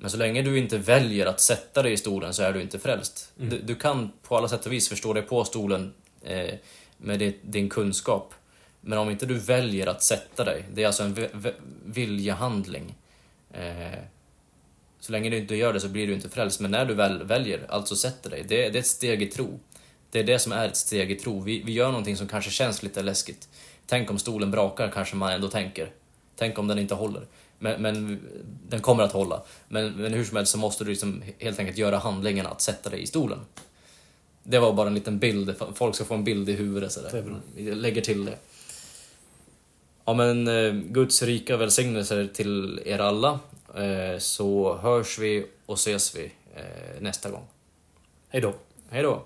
Men så länge du inte väljer att sätta dig i stolen så är du inte frälst. Mm. Du, du, kan på alla sätt och vis förstå dig på stolen eh, med det, din kunskap. Men om inte du väljer att sätta dig, det är alltså en viljehandling. Eh, så länge du inte gör det så blir du inte frälst. Men när du väl väljer, alltså sätter dig, det, det är ett steg i tro. Det är det som är ett steg i tro. Vi, vi gör någonting som kanske känns lite läskigt. Tänk om stolen brakar, kanske man ändå tänker. Tänk om den inte håller. Men, men den kommer att hålla. Men, men, hur som helst så måste du liksom helt enkelt göra handlingen att sätta dig i stolen. Det var bara en liten bild, folk ska få en bild i huvudet sådär. Jag lägger till det. Ja men eh, Guds rika välsignelser till er alla. Eh, så hörs vi och ses vi eh, nästa gång. Hej då. Hej då.